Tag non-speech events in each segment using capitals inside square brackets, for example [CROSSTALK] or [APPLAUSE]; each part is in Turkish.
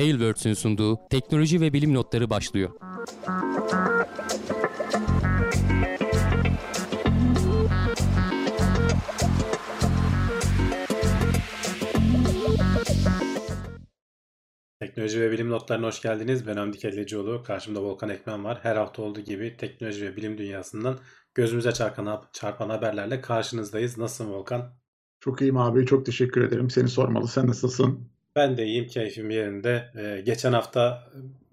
Tailwords'ün sunduğu teknoloji ve bilim notları başlıyor. Teknoloji ve bilim notlarına hoş geldiniz. Ben Hamdi Kellecioğlu. Karşımda Volkan Ekmen var. Her hafta olduğu gibi teknoloji ve bilim dünyasından gözümüze çarpan, çarpan haberlerle karşınızdayız. Nasılsın Volkan? Çok iyiyim abi. Çok teşekkür ederim. Seni sormalı. Sen nasılsın? Ben de iyiyim. Keyfim yerinde. Ee, geçen hafta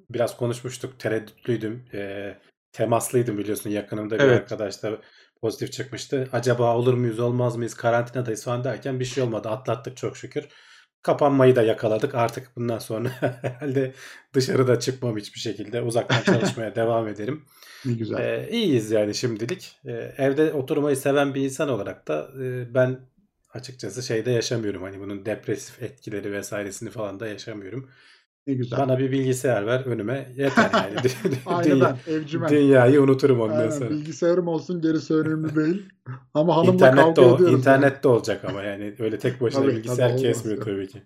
biraz konuşmuştuk. Tereddütlüydüm. Ee, temaslıydım biliyorsun. Yakınımda bir Evet. arkadaş da pozitif çıkmıştı. Acaba olur muyuz olmaz mıyız karantinadayız falan derken bir şey olmadı. Atlattık çok şükür. Kapanmayı da yakaladık. Artık bundan sonra [LAUGHS] herhalde dışarıda çıkmam hiçbir şekilde. Uzaktan çalışmaya [LAUGHS] devam ederim. Ne güzel. Ee, iyiyiz yani şimdilik. Ee, evde oturmayı seven bir insan olarak da e, ben açıkçası şeyde yaşamıyorum. Hani bunun depresif etkileri vesairesini falan da yaşamıyorum. Ne güzel. Bana bir bilgisayar ver önüme yeter yani. [LAUGHS] Dünya- ben. Evcimen. dünyayı unuturum ondan Aynen, sonra. bilgisayarım olsun gerisi önemli değil. Ama hanımla İnternet de, kavga o- ediyoruz. internet de olacak ama yani öyle tek başına Tabii, bilgisayar tabii, kesmiyor olmaz. tabii ki.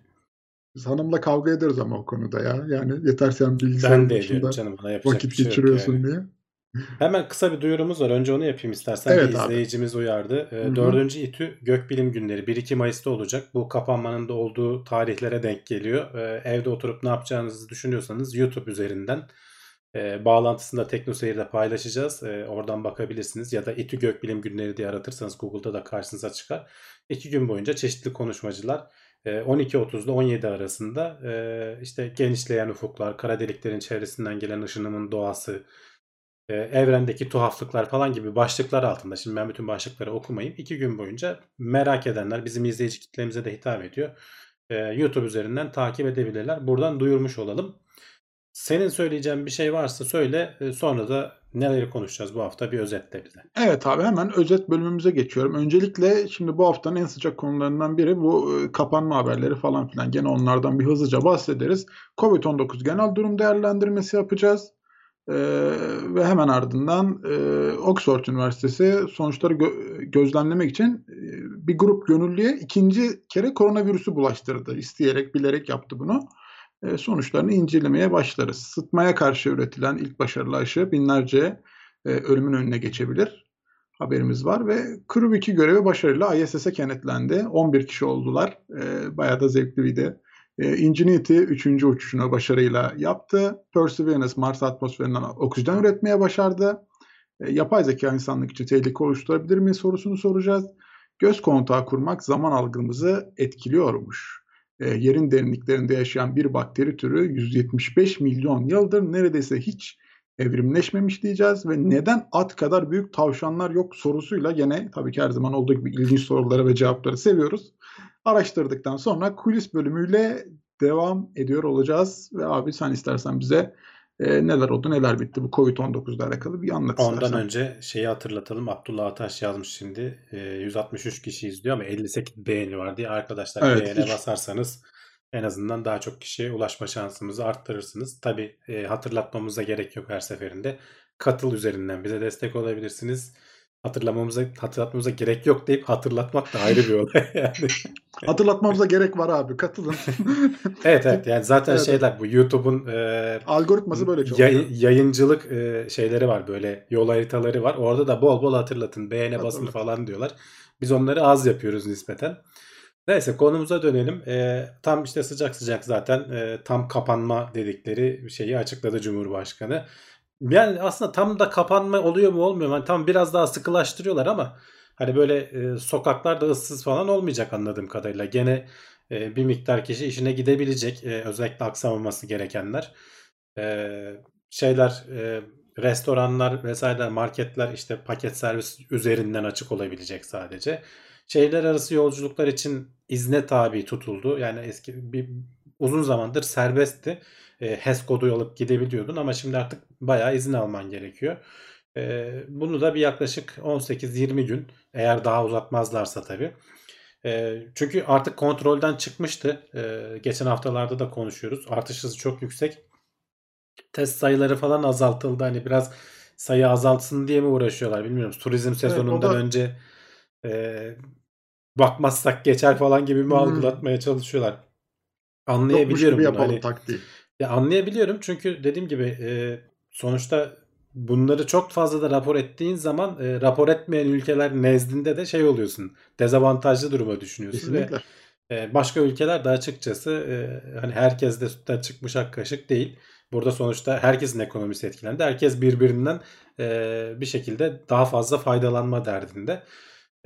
Biz hanımla kavga ediyoruz ama o konuda ya. Yani yeter sen Ben bilgisayarın de ediyorum başında canım yapacak vakit bir şey geçiriyorsun yani. diye. Hemen kısa bir duyurumuz var. Önce onu yapayım istersen. Evet bir abi. izleyicimiz uyardı. Ee, Hı hı. 4. İTÜ Gökbilim Günleri 1-2 Mayıs'ta olacak. Bu kapanmanın da olduğu tarihlere denk geliyor. Ee, evde oturup ne yapacağınızı düşünüyorsanız YouTube üzerinden e, bağlantısını da TeknoSeyir'de paylaşacağız. E, oradan bakabilirsiniz. Ya da İTÜ Gökbilim Günleri diye aratırsanız Google'da da karşınıza çıkar. İki gün boyunca çeşitli konuşmacılar e, 12.30 ile 17 arasında e, işte genişleyen ufuklar, kara deliklerin çevresinden gelen ışınımın doğası, e, evrendeki tuhaflıklar falan gibi başlıklar altında. Şimdi ben bütün başlıkları okumayayım. İki gün boyunca merak edenler bizim izleyici kitlemize de hitap ediyor. E, YouTube üzerinden takip edebilirler. Buradan duyurmuş olalım. Senin söyleyeceğin bir şey varsa söyle. E, sonra da neleri konuşacağız bu hafta bir özetle bize. Evet abi hemen özet bölümümüze geçiyorum. Öncelikle şimdi bu haftanın en sıcak konularından biri bu e, kapanma haberleri falan filan. Gene onlardan bir hızlıca bahsederiz. Covid-19 genel durum değerlendirmesi yapacağız. Ee, ve hemen ardından e, Oxford Üniversitesi sonuçları gö- gözlemlemek için e, bir grup gönüllüye ikinci kere koronavirüsü bulaştırdı. İsteyerek, bilerek yaptı bunu. E, sonuçlarını incelemeye başlarız. Sıtmaya karşı üretilen ilk başarılı aşı binlerce e, ölümün önüne geçebilir. Haberimiz var ve Crew 2 görevi başarıyla ISS'e kenetlendi. 11 kişi oldular. E, bayağı da zevkli bir de. E, Ingenuity 3. uçuşunu başarıyla yaptı. Perseverance Mars atmosferinden oksijen üretmeye başardı. E, yapay zeka insanlık için tehlike oluşturabilir mi sorusunu soracağız. Göz kontağı kurmak zaman algımızı etkiliyormuş. E, yerin derinliklerinde yaşayan bir bakteri türü 175 milyon yıldır neredeyse hiç evrimleşmemiş diyeceğiz ve neden at kadar büyük tavşanlar yok sorusuyla gene tabii ki her zaman olduğu gibi ilginç soruları ve cevapları seviyoruz. Araştırdıktan sonra kulis bölümüyle devam ediyor olacağız ve abi sen istersen bize e, neler oldu neler bitti bu Covid-19 ile alakalı bir anlat Ondan istersen. önce şeyi hatırlatalım. Abdullah Ataş yazmış şimdi. E, 163 kişi izliyor ama 58 beğeni var diye. Arkadaşlar Evet, beğene hiç- basarsanız en azından daha çok kişiye ulaşma şansımızı arttırırsınız. Tabi hatırlatmamıza gerek yok her seferinde. Katıl üzerinden bize destek olabilirsiniz. Hatırlamamıza hatırlatmamıza gerek yok deyip hatırlatmak da ayrı bir olay [LAUGHS] yani. Hatırlatmamıza gerek var abi katılın. [LAUGHS] Evet evet yani zaten Evet, şeyler bu YouTube'un e, Algoritması böyle çalışıyor. Yay- yayıncılık e, şeyleri var böyle yol haritaları var. Orada da bol bol hatırlatın, beğene basın Hatırlat. falan diyorlar. Biz onları az yapıyoruz nispeten. Neyse konumuza dönelim. E, tam işte sıcak sıcak zaten e, tam kapanma dedikleri şeyi açıkladı Cumhurbaşkanı. Yani aslında tam da kapanma oluyor mu olmuyor mu? Yani tam biraz daha sıkılaştırıyorlar ama hani böyle e, sokaklarda ıssız falan olmayacak anladığım kadarıyla. Gene e, bir miktar kişi işine gidebilecek. E, özellikle aksamaması gerekenler. E, şeyler e, restoranlar vesaire marketler işte paket servis üzerinden açık olabilecek sadece. Şehirler arası yolculuklar için izne tabi tutuldu. Yani eski bir uzun zamandır serbestti. E, HES kodu alıp gidebiliyordun ama şimdi artık bayağı izin alman gerekiyor. E, bunu da bir yaklaşık 18-20 gün eğer daha uzatmazlarsa tabii. E, çünkü artık kontrolden çıkmıştı. E, geçen haftalarda da konuşuyoruz. Artış hızı çok yüksek test sayıları falan azaltıldı. Hani biraz sayı azaltsın diye mi uğraşıyorlar bilmiyorum. Turizm sezonundan da- önce e, bakmazsak geçer falan gibi mi Hmm. algılatmaya çalışıyorlar. Yokmuş Anlayabiliyorum gibi bunu. yapalım Hani taktiği. Ya anlayabiliyorum çünkü dediğim gibi e, sonuçta bunları çok fazla da rapor ettiğin zaman e, rapor etmeyen ülkeler nezdinde de şey oluyorsun. Dezavantajlı duruma düşünüyorsun ve Kesinlikle. e, başka ülkeler de açıkçası e, hani herkes de sütten çıkmış ak kaşık değil. Burada sonuçta herkesin ekonomisi etkilendi. Herkes birbirinden e, bir şekilde daha fazla faydalanma derdinde.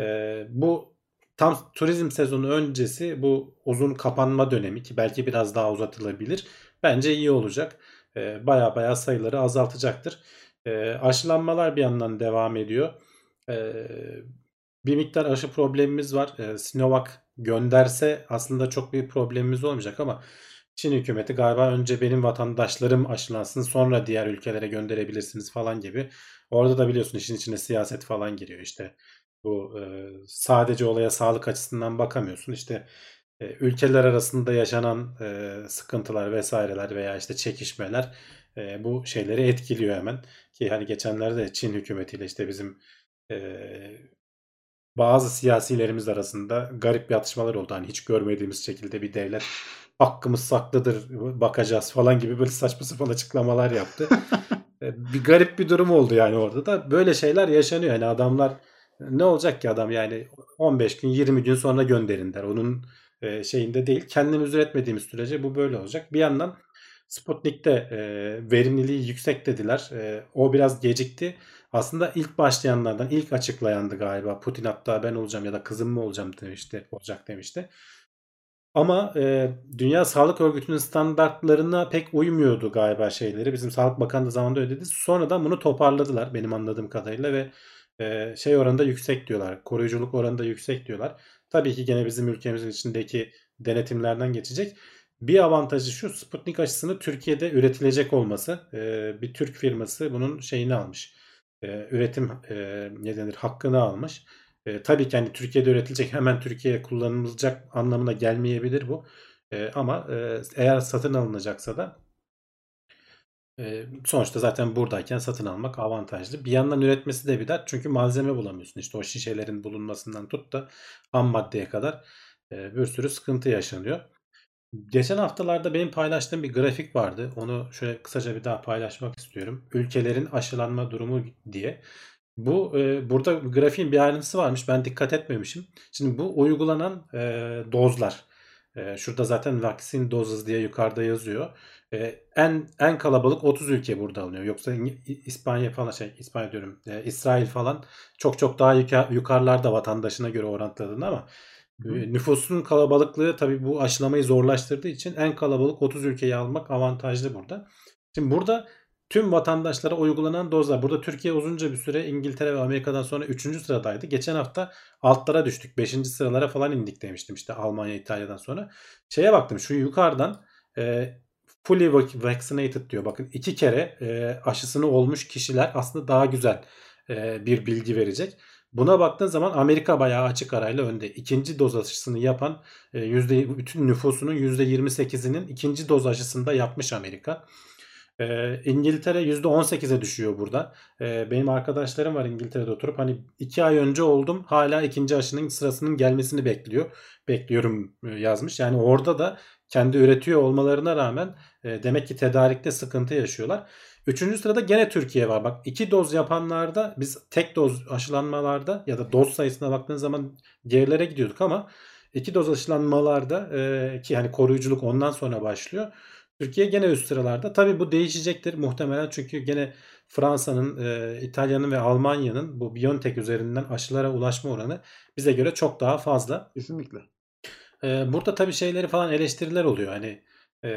E, bu tam turizm sezonu öncesi bu uzun kapanma dönemi ki belki biraz daha uzatılabilir. Bence iyi olacak. Baya baya sayıları azaltacaktır. Aşılanmalar bir yandan devam ediyor. Bir miktar aşı problemimiz var. Sinovac gönderse aslında çok bir problemimiz olmayacak ama Çin hükümeti galiba önce benim vatandaşlarım aşılansın sonra diğer ülkelere gönderebilirsiniz falan gibi. Orada da biliyorsun işin içine siyaset falan giriyor işte. Bu sadece olaya sağlık açısından bakamıyorsun. İşte e, ülkeler arasında yaşanan e, sıkıntılar vesaireler veya işte çekişmeler e, bu şeyleri etkiliyor hemen. Ki hani geçenlerde Çin hükümetiyle işte bizim e, bazı siyasilerimiz arasında garip bir atışmalar oldu. Hani hiç görmediğimiz şekilde bir devlet hakkımız saklıdır bakacağız falan gibi böyle saçma sapan açıklamalar yaptı. [LAUGHS] E, bir garip bir durum oldu yani orada da. Böyle şeyler yaşanıyor. Yani adamlar ne olacak ki adam yani 15 gün 20 gün sonra gönderin der. Onun e, şeyinde değil. Kendimiz üretmediğimiz sürece bu böyle olacak. Bir yandan Sputnik'te e, verimliliği yüksek dediler. E, o biraz gecikti. Aslında ilk başlayanlardan, ilk açıklayandı galiba. Putin hatta ben olacağım ya da kızım mı olacağım demişti, olacak demişti. Ama e, Dünya Sağlık Örgütü'nün standartlarına pek uymuyordu galiba şeyleri. Bizim Sağlık Bakanı da zamanında öyle dedi. Sonradan bunu toparladılar benim anladığım kadarıyla ve e, şey oranında yüksek diyorlar. Koruyuculuk oranında yüksek diyorlar. Tabii ki gene bizim ülkemizin içindeki denetimlerden geçecek. Bir avantajı şu Sputnik aşısını Türkiye'de üretilecek olması. E, bir Türk firması bunun şeyini almış. E, üretim e, ne denir hakkını almış. Tabii ki hani Türkiye'de üretilecek hemen Türkiye'ye kullanılacak anlamına gelmeyebilir bu. Ama eğer satın alınacaksa da e, sonuçta zaten buradayken satın almak avantajlı. Bir yandan üretmesi de bir dert çünkü malzeme bulamıyorsun. İşte o şişelerin bulunmasından tut da ham maddeye kadar e, bir sürü sıkıntı yaşanıyor. Geçen haftalarda benim paylaştığım bir grafik vardı. Onu şöyle kısaca bir daha paylaşmak istiyorum. Ülkelerin aşılanma durumu diye. Bu e, burada grafiğin bir ayrıntısı varmış. Ben dikkat etmemişim. Şimdi bu uygulanan e, dozlar. E, şurada zaten vaksin dozuz diye yukarıda yazıyor. E, en en kalabalık 30 ülke burada alınıyor. Yoksa İspanya falan şey İspanya diyorum. E, İsrail falan çok çok daha yukarılarda vatandaşına göre orantıladığında ama Hı. Nüfusun kalabalıklığı tabii bu aşılamayı zorlaştırdığı için en kalabalık 30 ülkeyi almak avantajlı burada. Şimdi burada tüm vatandaşlara uygulanan dozlar. Burada Türkiye uzunca bir süre İngiltere ve Amerika'dan sonra 3. sıradaydı. Geçen hafta altlara düştük. 5. sıralara falan indik demiştim işte Almanya, İtalya'dan sonra. Şeye baktım şu yukarıdan e, fully vaccinated diyor. Bakın iki kere e, aşısını olmuş kişiler aslında daha güzel e, bir bilgi verecek. Buna baktığın zaman Amerika bayağı açık arayla önde. İkinci doz aşısını yapan e, yüzde, bütün nüfusunun %28'inin ikinci doz aşısında yapmış Amerika. E, İngiltere %18'e düşüyor burada. E, benim arkadaşlarım var İngiltere'de oturup hani iki ay önce oldum hala ikinci aşının sırasının gelmesini bekliyor. Bekliyorum yazmış. Yani orada da kendi üretiyor olmalarına rağmen demek ki tedarikte sıkıntı yaşıyorlar. Üçüncü sırada gene Türkiye var. Bak iki doz yapanlarda biz tek doz aşılanmalarda ya da doz sayısına baktığın zaman gerilere gidiyorduk ama iki doz aşılanmalarda e, ki hani koruyuculuk ondan sonra başlıyor. Türkiye gene üst sıralarda. Tabi bu değişecektir muhtemelen çünkü gene Fransa'nın, e, İtalya'nın ve Almanya'nın bu Biontech üzerinden aşılara ulaşma oranı bize göre çok daha fazla. Kesinlikle. E, burada tabi şeyleri falan eleştiriler oluyor. Hani e,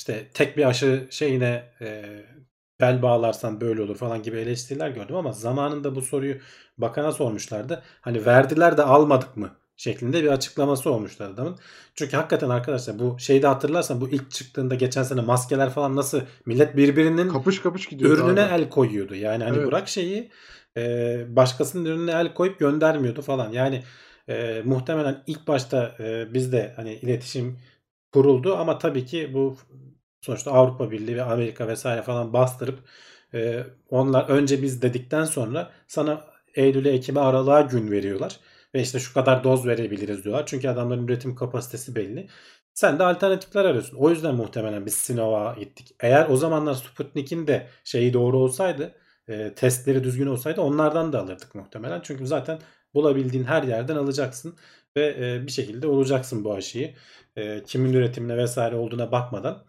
işte tek bir aşı şeyine e, bel bağlarsan böyle olur falan gibi eleştiriler gördüm ama zamanında bu soruyu bakana sormuşlardı. Hani verdiler de almadık mı şeklinde bir açıklaması olmuştu adamın. Çünkü hakikaten arkadaşlar bu şeyde hatırlarsan bu ilk çıktığında geçen sene maskeler falan nasıl millet birbirinin kapış kapış gidiyordu ürününe abi. el koyuyordu. Yani hani Evet. bırak şeyi e, başkasının ürününe el koyup göndermiyordu falan. Yani e, muhtemelen ilk başta e, bizde hani iletişim kuruldu ama tabii ki bu sonuçta Avrupa Birliği ve Amerika vesaire falan bastırıp e, onlar önce biz dedikten sonra sana Eylül'e Ekim'e aralığa gün veriyorlar. ve işte şu kadar doz verebiliriz diyorlar. Çünkü adamların üretim kapasitesi belli. Sen de alternatifler arıyorsun. O yüzden muhtemelen biz Sinovac'a gittik. Eğer o zamanlar Sputnik'in de şeyi doğru olsaydı, e, testleri düzgün olsaydı onlardan da alırdık muhtemelen. Çünkü zaten bulabildiğin her yerden alacaksın ve e, bir şekilde olacaksın bu aşıyı. E, kimin üretimine vesaire olduğuna bakmadan.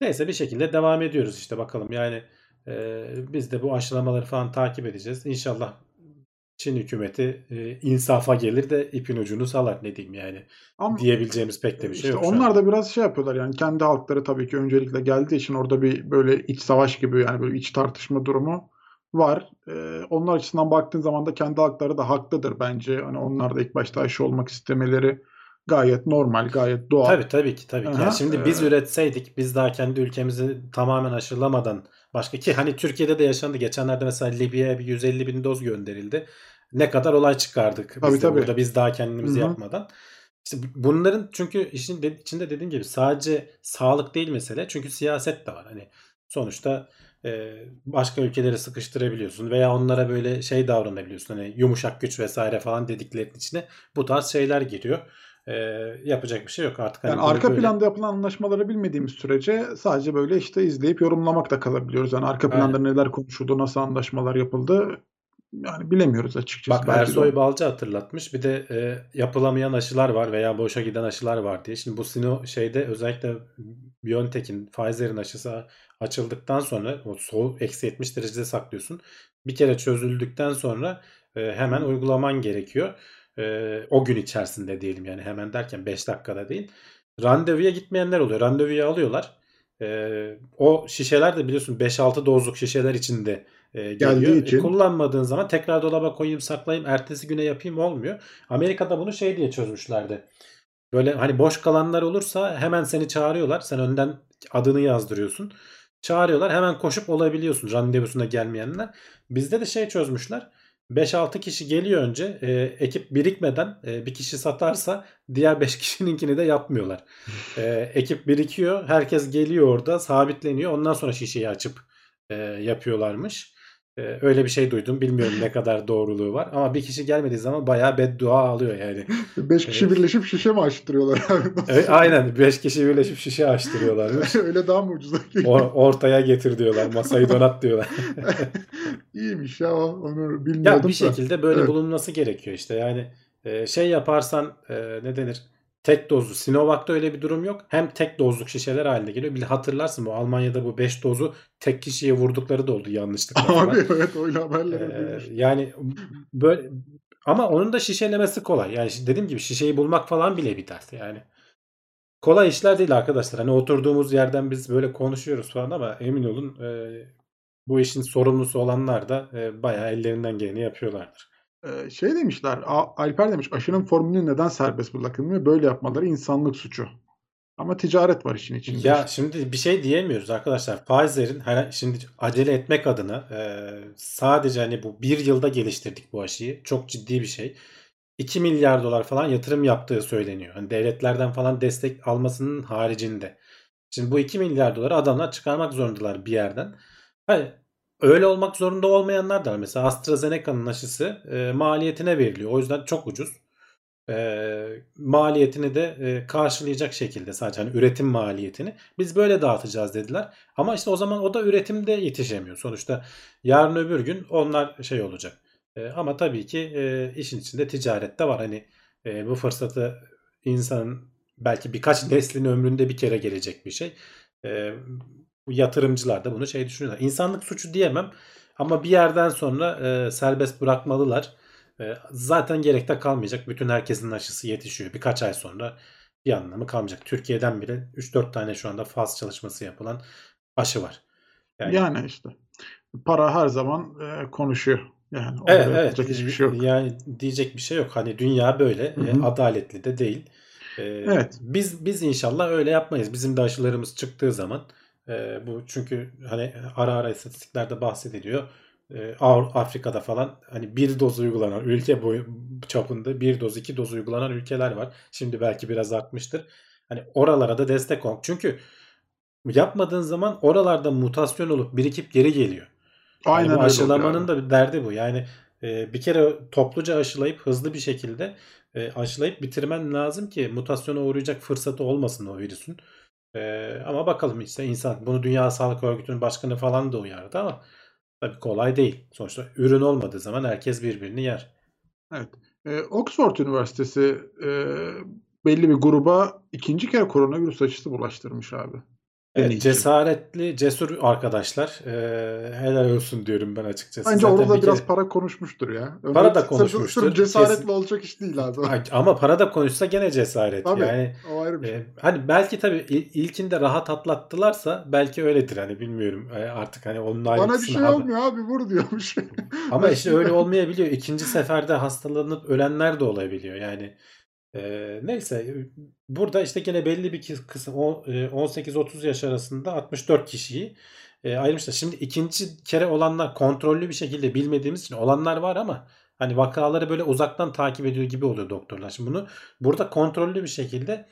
Neyse bir şekilde devam ediyoruz işte bakalım. Yani e, biz de bu aşılamaları falan takip edeceğiz. İnşallah Çin hükümeti e, insafa gelir de ipin ucunu salar ne diyeyim yani. Ama Diyebileceğimiz pek de bir şey işte yok. şu onlar an. da biraz şey yapıyorlar yani kendi halkları tabii ki öncelikle geldiği için orada bir böyle iç savaş gibi yani böyle iç tartışma durumu var. Ee, onlar açısından baktığın zaman da kendi halkları da haklıdır bence. Hani onlar da ilk başta aşı olmak istemeleri gayet normal, gayet doğal. Tabii tabii ki tabii ki. Yani şimdi biz e- üretseydik biz daha kendi ülkemizi tamamen aşılamadan başka ki hani Türkiye'de de yaşandı. Geçenlerde mesela Libya'ya bir 150 bin doz gönderildi. Ne kadar olay çıkardık biz Tabii, de tabii. burada biz daha kendimizi Hı hı. yapmadan. İşte bunların çünkü işin de- içinde dediğim gibi sadece sağlık değil mesele. Çünkü siyaset de var. Hani sonuçta e, başka ülkeleri sıkıştırabiliyorsun veya onlara böyle şey davranabiliyorsun. Hani yumuşak güç vesaire falan dediklerinin içine bu tarz şeyler giriyor. E, yapacak bir şey yok artık. Hani Yani arka böyle- planda yapılan anlaşmaları bilmediğimiz sürece sadece böyle işte izleyip yorumlamakta kalabiliyoruz. Yani arka planda neler konuşuldu, nasıl anlaşmalar yapıldı yani bilemiyoruz açıkçası. Bak Belki de Ersoy Balcı hatırlatmış. Bir de e, yapılamayan aşılar var veya boşa giden aşılar var diye. Şimdi bu Sino şeyde özellikle BioNTech'in, Pfizer'in aşısı açıldıktan sonra o soğuk eksi 70 derecede saklıyorsun. Bir kere çözüldükten sonra e, hemen uygulaman gerekiyor. E, o gün içerisinde diyelim yani hemen derken 5 dakikada değil. Randevuya gitmeyenler oluyor. Randevuyu alıyorlar. E, o şişeler de biliyorsun 5-6 dozluk şişeler içinde e, geliyor. Geldiği E, için- kullanmadığın zaman tekrar dolaba koyayım saklayayım ertesi güne yapayım olmuyor. Amerika'da bunu şey diye çözmüşlerdi. Böyle hani boş kalanlar olursa hemen seni çağırıyorlar. Sen önden adını yazdırıyorsun. Çağırıyorlar hemen koşup olabiliyorsun randevusuna gelmeyenler. Bizde de şey çözmüşler. 5-6 kişi geliyor önce. E, ekip birikmeden e, bir kişi satarsa diğer 5 [LAUGHS] kişininkini de yapmıyorlar. E, ekip birikiyor. Herkes geliyor orada sabitleniyor. Ondan sonra şişeyi açıp e, yapıyorlarmış. E, öyle bir şey duydum. Bilmiyorum ne kadar doğruluğu var. Ama bir kişi gelmediği zaman bayağı beddua alıyor yani. 5 kişi Evet. birleşip şişe mi açtırıyorlar abi? [LAUGHS] Nasıl? E, aynen 5 kişi birleşip şişe açtırıyorlarmış. [LAUGHS] Öyle daha mı ucuza ortaya getir diyorlar. Masayı donat diyorlar. [LAUGHS] İyiymiş ya onu Ya bilmiyordum bir da. şekilde böyle Evet. bulunması gerekiyor işte. Yani e, şey yaparsan e, ne denir? Tek dozlu. Sinovac'ta öyle bir durum yok. Hem tek dozluk şişeler haline geliyor. Bir hatırlarsın bu Almanya'da bu 5 dozu tek kişiye vurdukları da oldu yanlışlıkla. Abi [LAUGHS] evet öyle haberleri Ee, yani böyle ama onun da şişelemesi kolay. Yani dediğim gibi şişeyi bulmak falan bile bir dert yani. Kolay işler değil arkadaşlar. Hani oturduğumuz yerden biz böyle konuşuyoruz falan ama emin olun e, bu işin sorumlusu olanlar da e, bayağı ellerinden geleni yapıyorlardır. Ee, şey demişler, Alper demiş aşının formülü neden serbest bırakılmıyor? Böyle yapmaları insanlık suçu. Ama ticaret var işin içinde. Ya şimdi bir şey diyemiyoruz arkadaşlar. Pfizer'in hani şimdi acele etmek adına e, sadece hani bu bir yılda geliştirdik bu aşıyı. Çok ciddi bir şey. 2 milyar dolar falan yatırım yaptığı söyleniyor. Hani devletlerden falan destek almasının haricinde. Şimdi bu 2 milyar doları adamlar çıkarmak zorundalar bir yerden. Hayır, öyle olmak zorunda olmayanlar da var. Mesela AstraZeneca'nın aşısı e, maliyetine veriliyor. O yüzden çok ucuz. E, maliyetini de e, karşılayacak şekilde sadece hani üretim maliyetini biz böyle dağıtacağız dediler. Ama işte o zaman o da üretimde yetişemiyor. Sonuçta yarın öbür gün onlar şey olacak. E, ama tabii ki e, işin içinde ticaret de var. Hani e, bu fırsatı insanın belki birkaç [LAUGHS] neslin ömründe bir kere gelecek bir şey. E, yatırımcılar da bunu şey düşünüyorlar. İnsanlık suçu diyemem ama bir yerden sonra e, serbest bırakmalılar. E, zaten gerek de kalmayacak. Bütün herkesin aşısı yetişiyor. Birkaç ay sonra bir anlamı kalmayacak. Türkiye'den bile 3-4 tane şu anda faz çalışması yapılan aşı var. Yani, Yani işte para her zaman e, konuşuyor. Yani evet evet. hiçbir şey yok. Yani diyecek bir şey yok. Hani dünya böyle. E, adaletli de değil. E, Evet. Biz biz inşallah öyle yapmayız. Bizim de aşılarımız çıktığı zaman e, bu çünkü hani ara ara istatistiklerde bahsediliyor. E, Avru- Afrika'da falan hani bir doz uygulanan ülke boyu çapında bir doz iki doz uygulanan ülkeler var. Şimdi belki biraz artmıştır. Hani oralara da destek ol. Çünkü yapmadığın zaman oralarda mutasyon olup birikip geri geliyor. Yani Aynen oluyor aşılamanın abi. da bir derdi bu. Yani e, bir kere topluca aşılayıp hızlı bir şekilde e, aşılayıp bitirmen lazım ki mutasyona uğrayacak fırsatı olmasın o virüsün. E, ama bakalım işte insan bunu Dünya Sağlık Örgütü'nün başkanı falan da uyardı ama tabii kolay değil. Sonuçta ürün olmadığı zaman herkes birbirini yer. Evet. Ee, Oxford Üniversitesi e, belli bir gruba ikinci kere koronavirüs aşısı bulaştırmış abi. Evet, Deney için. cesaretli, cesur arkadaşlar. E, helal olsun diyorum ben açıkçası. Bence Zaten orada da bir biraz kere- para konuşmuştur ya. Öyle Para da konuşmuştur. Sırf cesaretle Kesin- olacak iş değil abi. Ama para da konuşsa gene cesaret. Tabii. Yani O ayrı bir şey. e, hani belki tabii il- ilkinde rahat atlattılarsa belki öyledir hani bilmiyorum. E, artık hani onun Bana bir şey haber- olmuyor abi vur diyormuş. Ama işte [LAUGHS] öyle olmayabiliyor. İkinci seferde hastalanıp ölenler de olabiliyor. Yani e, neyse burada işte gene belli bir kısım o, e, 18-30 yaş arasında 64 kişiyi e, ayırmışlar. Şimdi ikinci kere olanlar kontrollü bir şekilde bilmediğimiz için olanlar var ama hani vakaları böyle uzaktan takip ediyor gibi oluyor doktorlar. Şimdi bunu burada kontrollü bir şekilde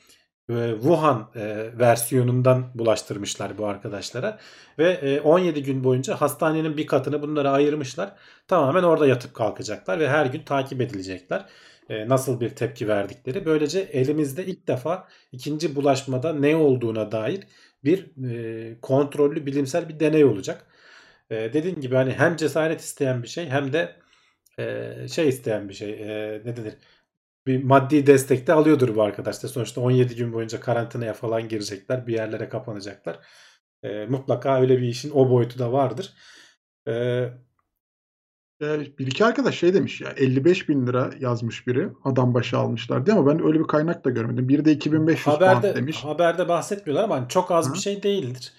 e, Wuhan e, versiyonundan bulaştırmışlar bu arkadaşlara ve e, 17 gün boyunca hastanenin bir katını bunlara ayırmışlar. Tamamen orada yatıp kalkacaklar ve her gün takip edilecekler. E, nasıl bir tepki verdikleri. Böylece elimizde ilk defa ikinci bulaşmada ne olduğuna dair bir e, kontrollü bilimsel bir deney olacak. E, dediğim gibi hani hem cesaret isteyen bir şey hem de şey isteyen bir şey. Ne denir? Bir maddi destek de alıyordur bu arkadaşlar. Sonuçta 17 gün boyunca karantinaya falan girecekler. Bir yerlere kapanacaklar. E, mutlaka öyle bir işin o boyutu da vardır. E, bir iki arkadaş şey demiş ya 55 bin lira yazmış biri adam başı almışlar diye ama ben öyle bir kaynak da görmedim. Biri de 2500 pound haberde demiş. haberde bahsetmiyorlar ama hani çok az Hı. bir şey değildir.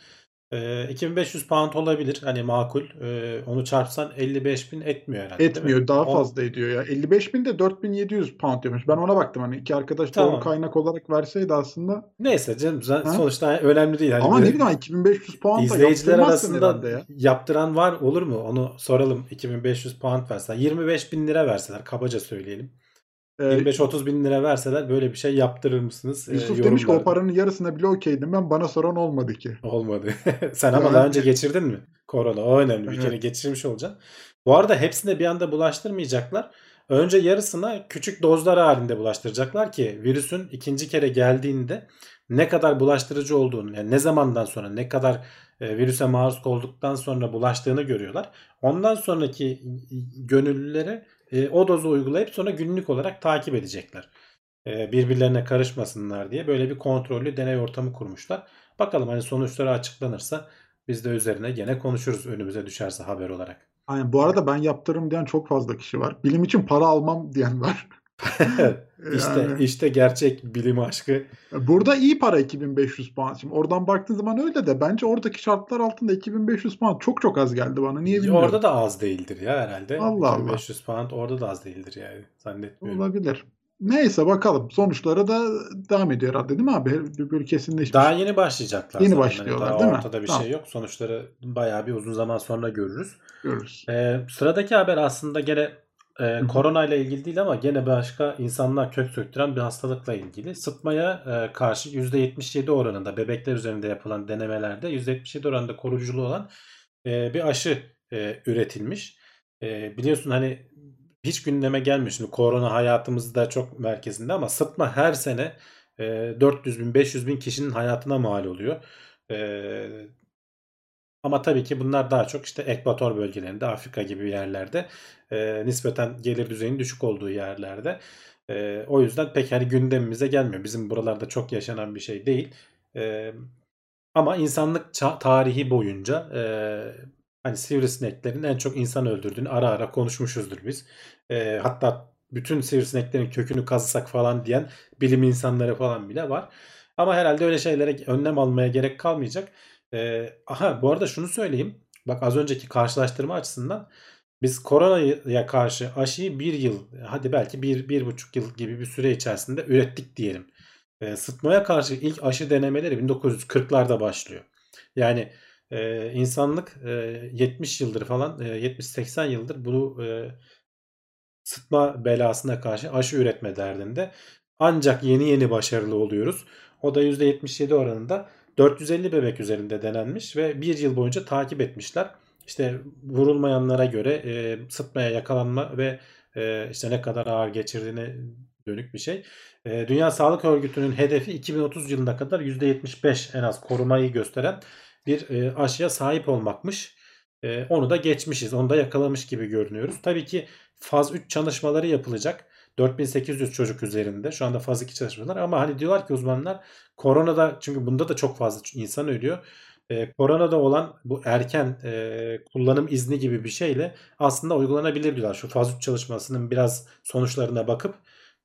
E, 2500 pound olabilir. Hani makul. E, onu çarpsan 55 bin etmiyor herhalde. Etmiyor daha On- fazla ediyor ya. 55 bin de 4700 pound demiş. Ben ona baktım hani iki arkadaş Tamam. doğru kaynak olarak verseydi aslında. Neyse canım Ha? sonuçta önemli değil. Hani ama ne bileyim 2500 pound da izleyiciler arasında ya. yaptıran var olur mu? Onu soralım. 2500 pound verseler. 25 bin lira verseler kabaca söyleyelim. Ee, 25-30 bin lira verseler böyle bir şey yaptırır mısınız? Ee, Yusuf demiş ki o yorumlarda. paranın yarısına bile okeydim ben bana soran olmadı ki. Olmadı. [LAUGHS] Sen ama daha önce geçirdin mi? Korona o önemli. Bir kere geçirmiş olacaksın. Bu arada hepsine bir anda bulaştırmayacaklar. Önce yarısına küçük dozlar halinde bulaştıracaklar ki virüsün ikinci kere geldiğinde ne kadar bulaştırıcı olduğunu yani ne zamandan sonra ne kadar e, virüse maruz olduktan sonra bulaştığını görüyorlar. Ondan sonraki gönüllülere e, o dozu uygulayıp sonra günlük olarak takip edecekler. E, birbirlerine karışmasınlar diye böyle bir kontrollü deney ortamı kurmuşlar. Bakalım hani sonuçları açıklanırsa biz de üzerine gene konuşuruz önümüze düşerse haber olarak. Aynen. Bu arada ben yaptırırım diyen çok fazla kişi var. Bilim için para almam diyen var. [LAUGHS] işte Yani- işte gerçek bilim aşkı. Burada iyi para 2500 pound. Şimdi oradan baktığın zaman öyle de bence oradaki şartlar altında 2500 pound çok çok az geldi bana. Niye bilmiyorum. Orada da az değildir ya herhalde. Allah Allah. 2500 pound orada da az değildir yani zannetmiyorum. Olabilir. Neyse bakalım. Sonuçlara da devam ediyor herhalde değil mi abi? Bir böyle kesinleşmiş. Daha yeni başlayacaklar. Yeni zaten. başlıyorlar, Daha değil mi? Ortada bir Tamam. şey yok. Sonuçları bayağı bir uzun zaman sonra görürüz. Görürüz. Ee, sıradaki haber aslında gene e, hı. korona ile ilgili değil ama gene başka insanlar kök söktüren bir hastalıkla ilgili. Sıtmaya e, karşı %77 oranında bebekler üzerinde yapılan denemelerde %77 oranında koruyuculuğu olan e, bir aşı e, üretilmiş. E, biliyorsun hani hiç gündeme gelmiyor. Şimdi korona hayatımızda çok merkezinde ama sıtma her sene e, 400 bin 500 bin kişinin hayatına mal oluyor. E, ama tabii ki bunlar daha çok işte ekvator bölgelerinde, Afrika gibi yerlerde e, nispeten gelir düzeyinin düşük olduğu yerlerde. E, o yüzden pek hani gündemimize gelmiyor. Bizim buralarda çok yaşanan bir şey değil. E, ama insanlık tarihi boyunca e, hani sivrisineklerin en çok insan öldürdüğünü ara ara konuşmuşuzdur biz. E, hatta bütün sivrisineklerin kökünü kazısak falan diyen bilim insanları falan bile var. Ama herhalde öyle şeylere önlem almaya gerek kalmayacak. Ee, aha bu arada şunu söyleyeyim. Bak az önceki karşılaştırma açısından biz koronaya karşı aşıyı bir yıl hadi belki bir, bir buçuk yıl gibi bir süre içerisinde ürettik diyelim. Ee, sıtmaya karşı ilk aşı denemeleri 1940'larda başlıyor. Yani e, insanlık e, 70 yıldır falan e, 70-80 yıldır bunu e, sıtma belasına karşı aşı üretme derdinde. Ancak yeni yeni başarılı oluyoruz. O da %77 oranında 450 bebek üzerinde denenmiş ve bir yıl boyunca takip etmişler. işte vurulmayanlara göre e, sıtmaya yakalanma ve e, işte ne kadar ağır geçirdiğine dönük bir şey. E, Dünya Sağlık Örgütü'nün hedefi 2030 yılına kadar %75 en az korumayı gösteren bir e, aşıya sahip olmakmış. E, onu da geçmişiz. Onu da yakalamış gibi görünüyoruz. Tabii ki faz 3 çalışmaları yapılacak. 4800 çocuk üzerinde. Şu anda faz 2 çalışmalar ama hani diyorlar ki uzmanlar koronada çünkü bunda da çok fazla insan ölüyor. E, koronada olan bu erken e, kullanım izni gibi bir şeyle aslında uygulanabilir diyorlar. Şu faz 3 çalışmasının biraz sonuçlarına bakıp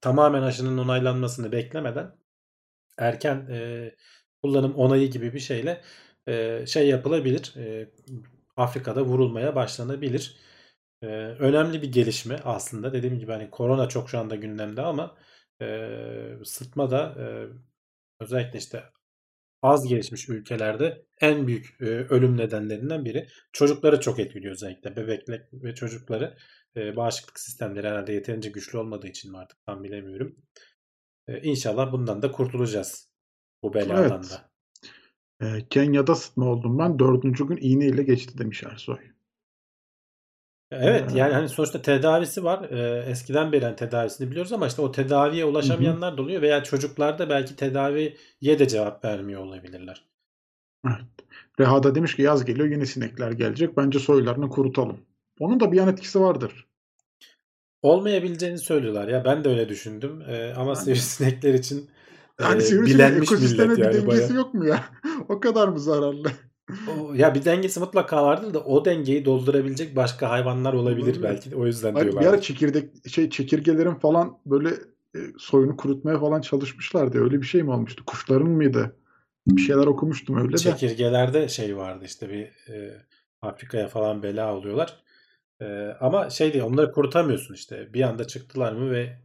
tamamen aşının onaylanmasını beklemeden erken e, kullanım onayı gibi bir şeyle e, şey yapılabilir. E, Afrika'da vurulmaya başlanabilir. E, önemli bir gelişme aslında. Dediğim gibi hani korona çok şu anda gündemde ama e, sıtma da e, özellikle işte az gelişmiş ülkelerde en büyük e, ölüm nedenlerinden biri. Çocukları çok etkiliyor özellikle. Bebekler ve çocukları e, bağışıklık sistemleri herhalde yeterince güçlü olmadığı için mi artık tam bilemiyorum. E, inşallah bundan da kurtulacağız. Bu beladan Evet. da. E, Kenya'da sıtma oldum ben. Dördüncü gün iğneyle geçti demiş Ersoy. Evet Ee, yani hani sonuçta tedavisi var. Ee, eskiden beri hani tedavisini biliyoruz ama işte o tedaviye ulaşamayanlar da oluyor veya çocuklar da belki tedaviye de cevap vermiyor olabilirler. Evet. Reha da demiş ki yaz geliyor yeni sinekler gelecek. Bence soylarını kurutalım. Onun da bir yan etkisi vardır. Olmayabileceğini söylüyorlar ya ben de öyle düşündüm Ee, ama Yani- sivrisinekler [LAUGHS] için Yani e, bilenmiş millet bir yani dengesi bayağı. yok mu ya? [LAUGHS] o kadar mı zararlı? Ya bir dengesi mutlaka vardır da o dengeyi doldurabilecek başka hayvanlar olabilir Olabilir. belki de o yüzden Hani bir diyorlar. ara çekirdek şey çekirgelerin falan böyle e, soyunu kurutmaya falan çalışmışlardı. Öyle bir şey mi olmuştu? Kuşların mıydı? Bir şeyler okumuştum öyle de. Çekirgelerde şey vardı işte bir e, Afrika'ya falan bela oluyorlar. E, ama şey değil onları kurutamıyorsun işte. Bir anda çıktılar mı ve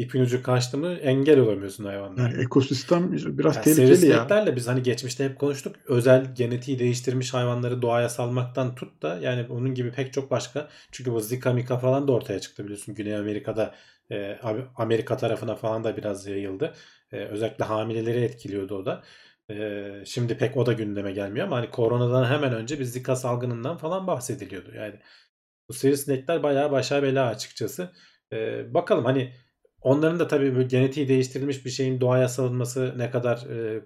ipin ucu kaçtı mı engel olamıyorsun hayvanlara. Yani ekosistem biraz Yani tehlikeli ya. sivrisineklerle biz hani geçmişte hep konuştuk. Özel genetiği değiştirmiş hayvanları doğaya salmaktan tut da yani onun gibi pek çok başka. Çünkü bu Zika Mika falan da ortaya çıktı biliyorsun. Güney Amerika'da e, Amerika tarafına falan da biraz yayıldı. E, özellikle hamileleri etkiliyordu o da. E, şimdi pek o da gündeme gelmiyor ama hani koronadan hemen önce bir Zika salgınından falan bahsediliyordu. Yani bu sivrisinekler bayağı başa bela açıkçası. E, bakalım hani onların da tabii böyle genetiği değiştirilmiş bir şeyin doğaya salınması ne kadar e,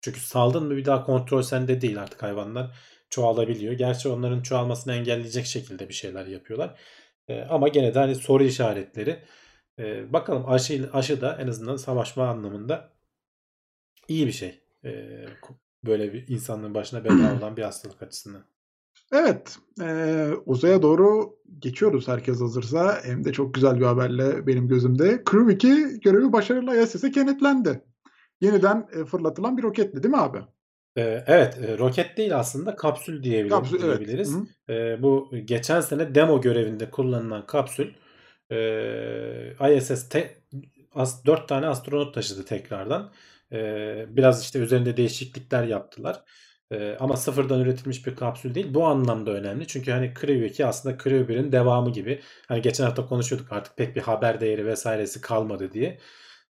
çünkü saldın mı bir daha kontrol sende değil artık hayvanlar çoğalabiliyor. Gerçi onların çoğalmasını engelleyecek şekilde bir şeyler yapıyorlar. E, ama gene de hani soru işaretleri. E, bakalım aşı, aşı da en azından savaşma anlamında iyi bir şey. E, böyle bir insanlığın başına bela [CLEARS THROAT] olan bir hastalık açısından. Evet, eee, uzaya doğru geçiyoruz herkes hazırsa. Hem de çok güzel bir haberle benim gözümde. Crew 2 görevi başarıyla ISS'e kenetlendi. Yeniden e, fırlatılan bir roketle değil mi abi? Ee, evet, e, roket değil aslında kapsül diyebilir, Kapsül, diyebiliriz. Ee, bu geçen sene demo görevinde kullanılan kapsül e, ISS te, as, 4 tane astronot taşıdı tekrardan. Ee, biraz işte üzerinde değişiklikler yaptılar. Ee, ama sıfırdan üretilmiş bir kapsül değil. Bu anlamda önemli. Çünkü hani Crew 2 aslında Crew 1'in devamı gibi. Hani geçen hafta konuşuyorduk artık pek bir haber değeri vesairesi kalmadı diye.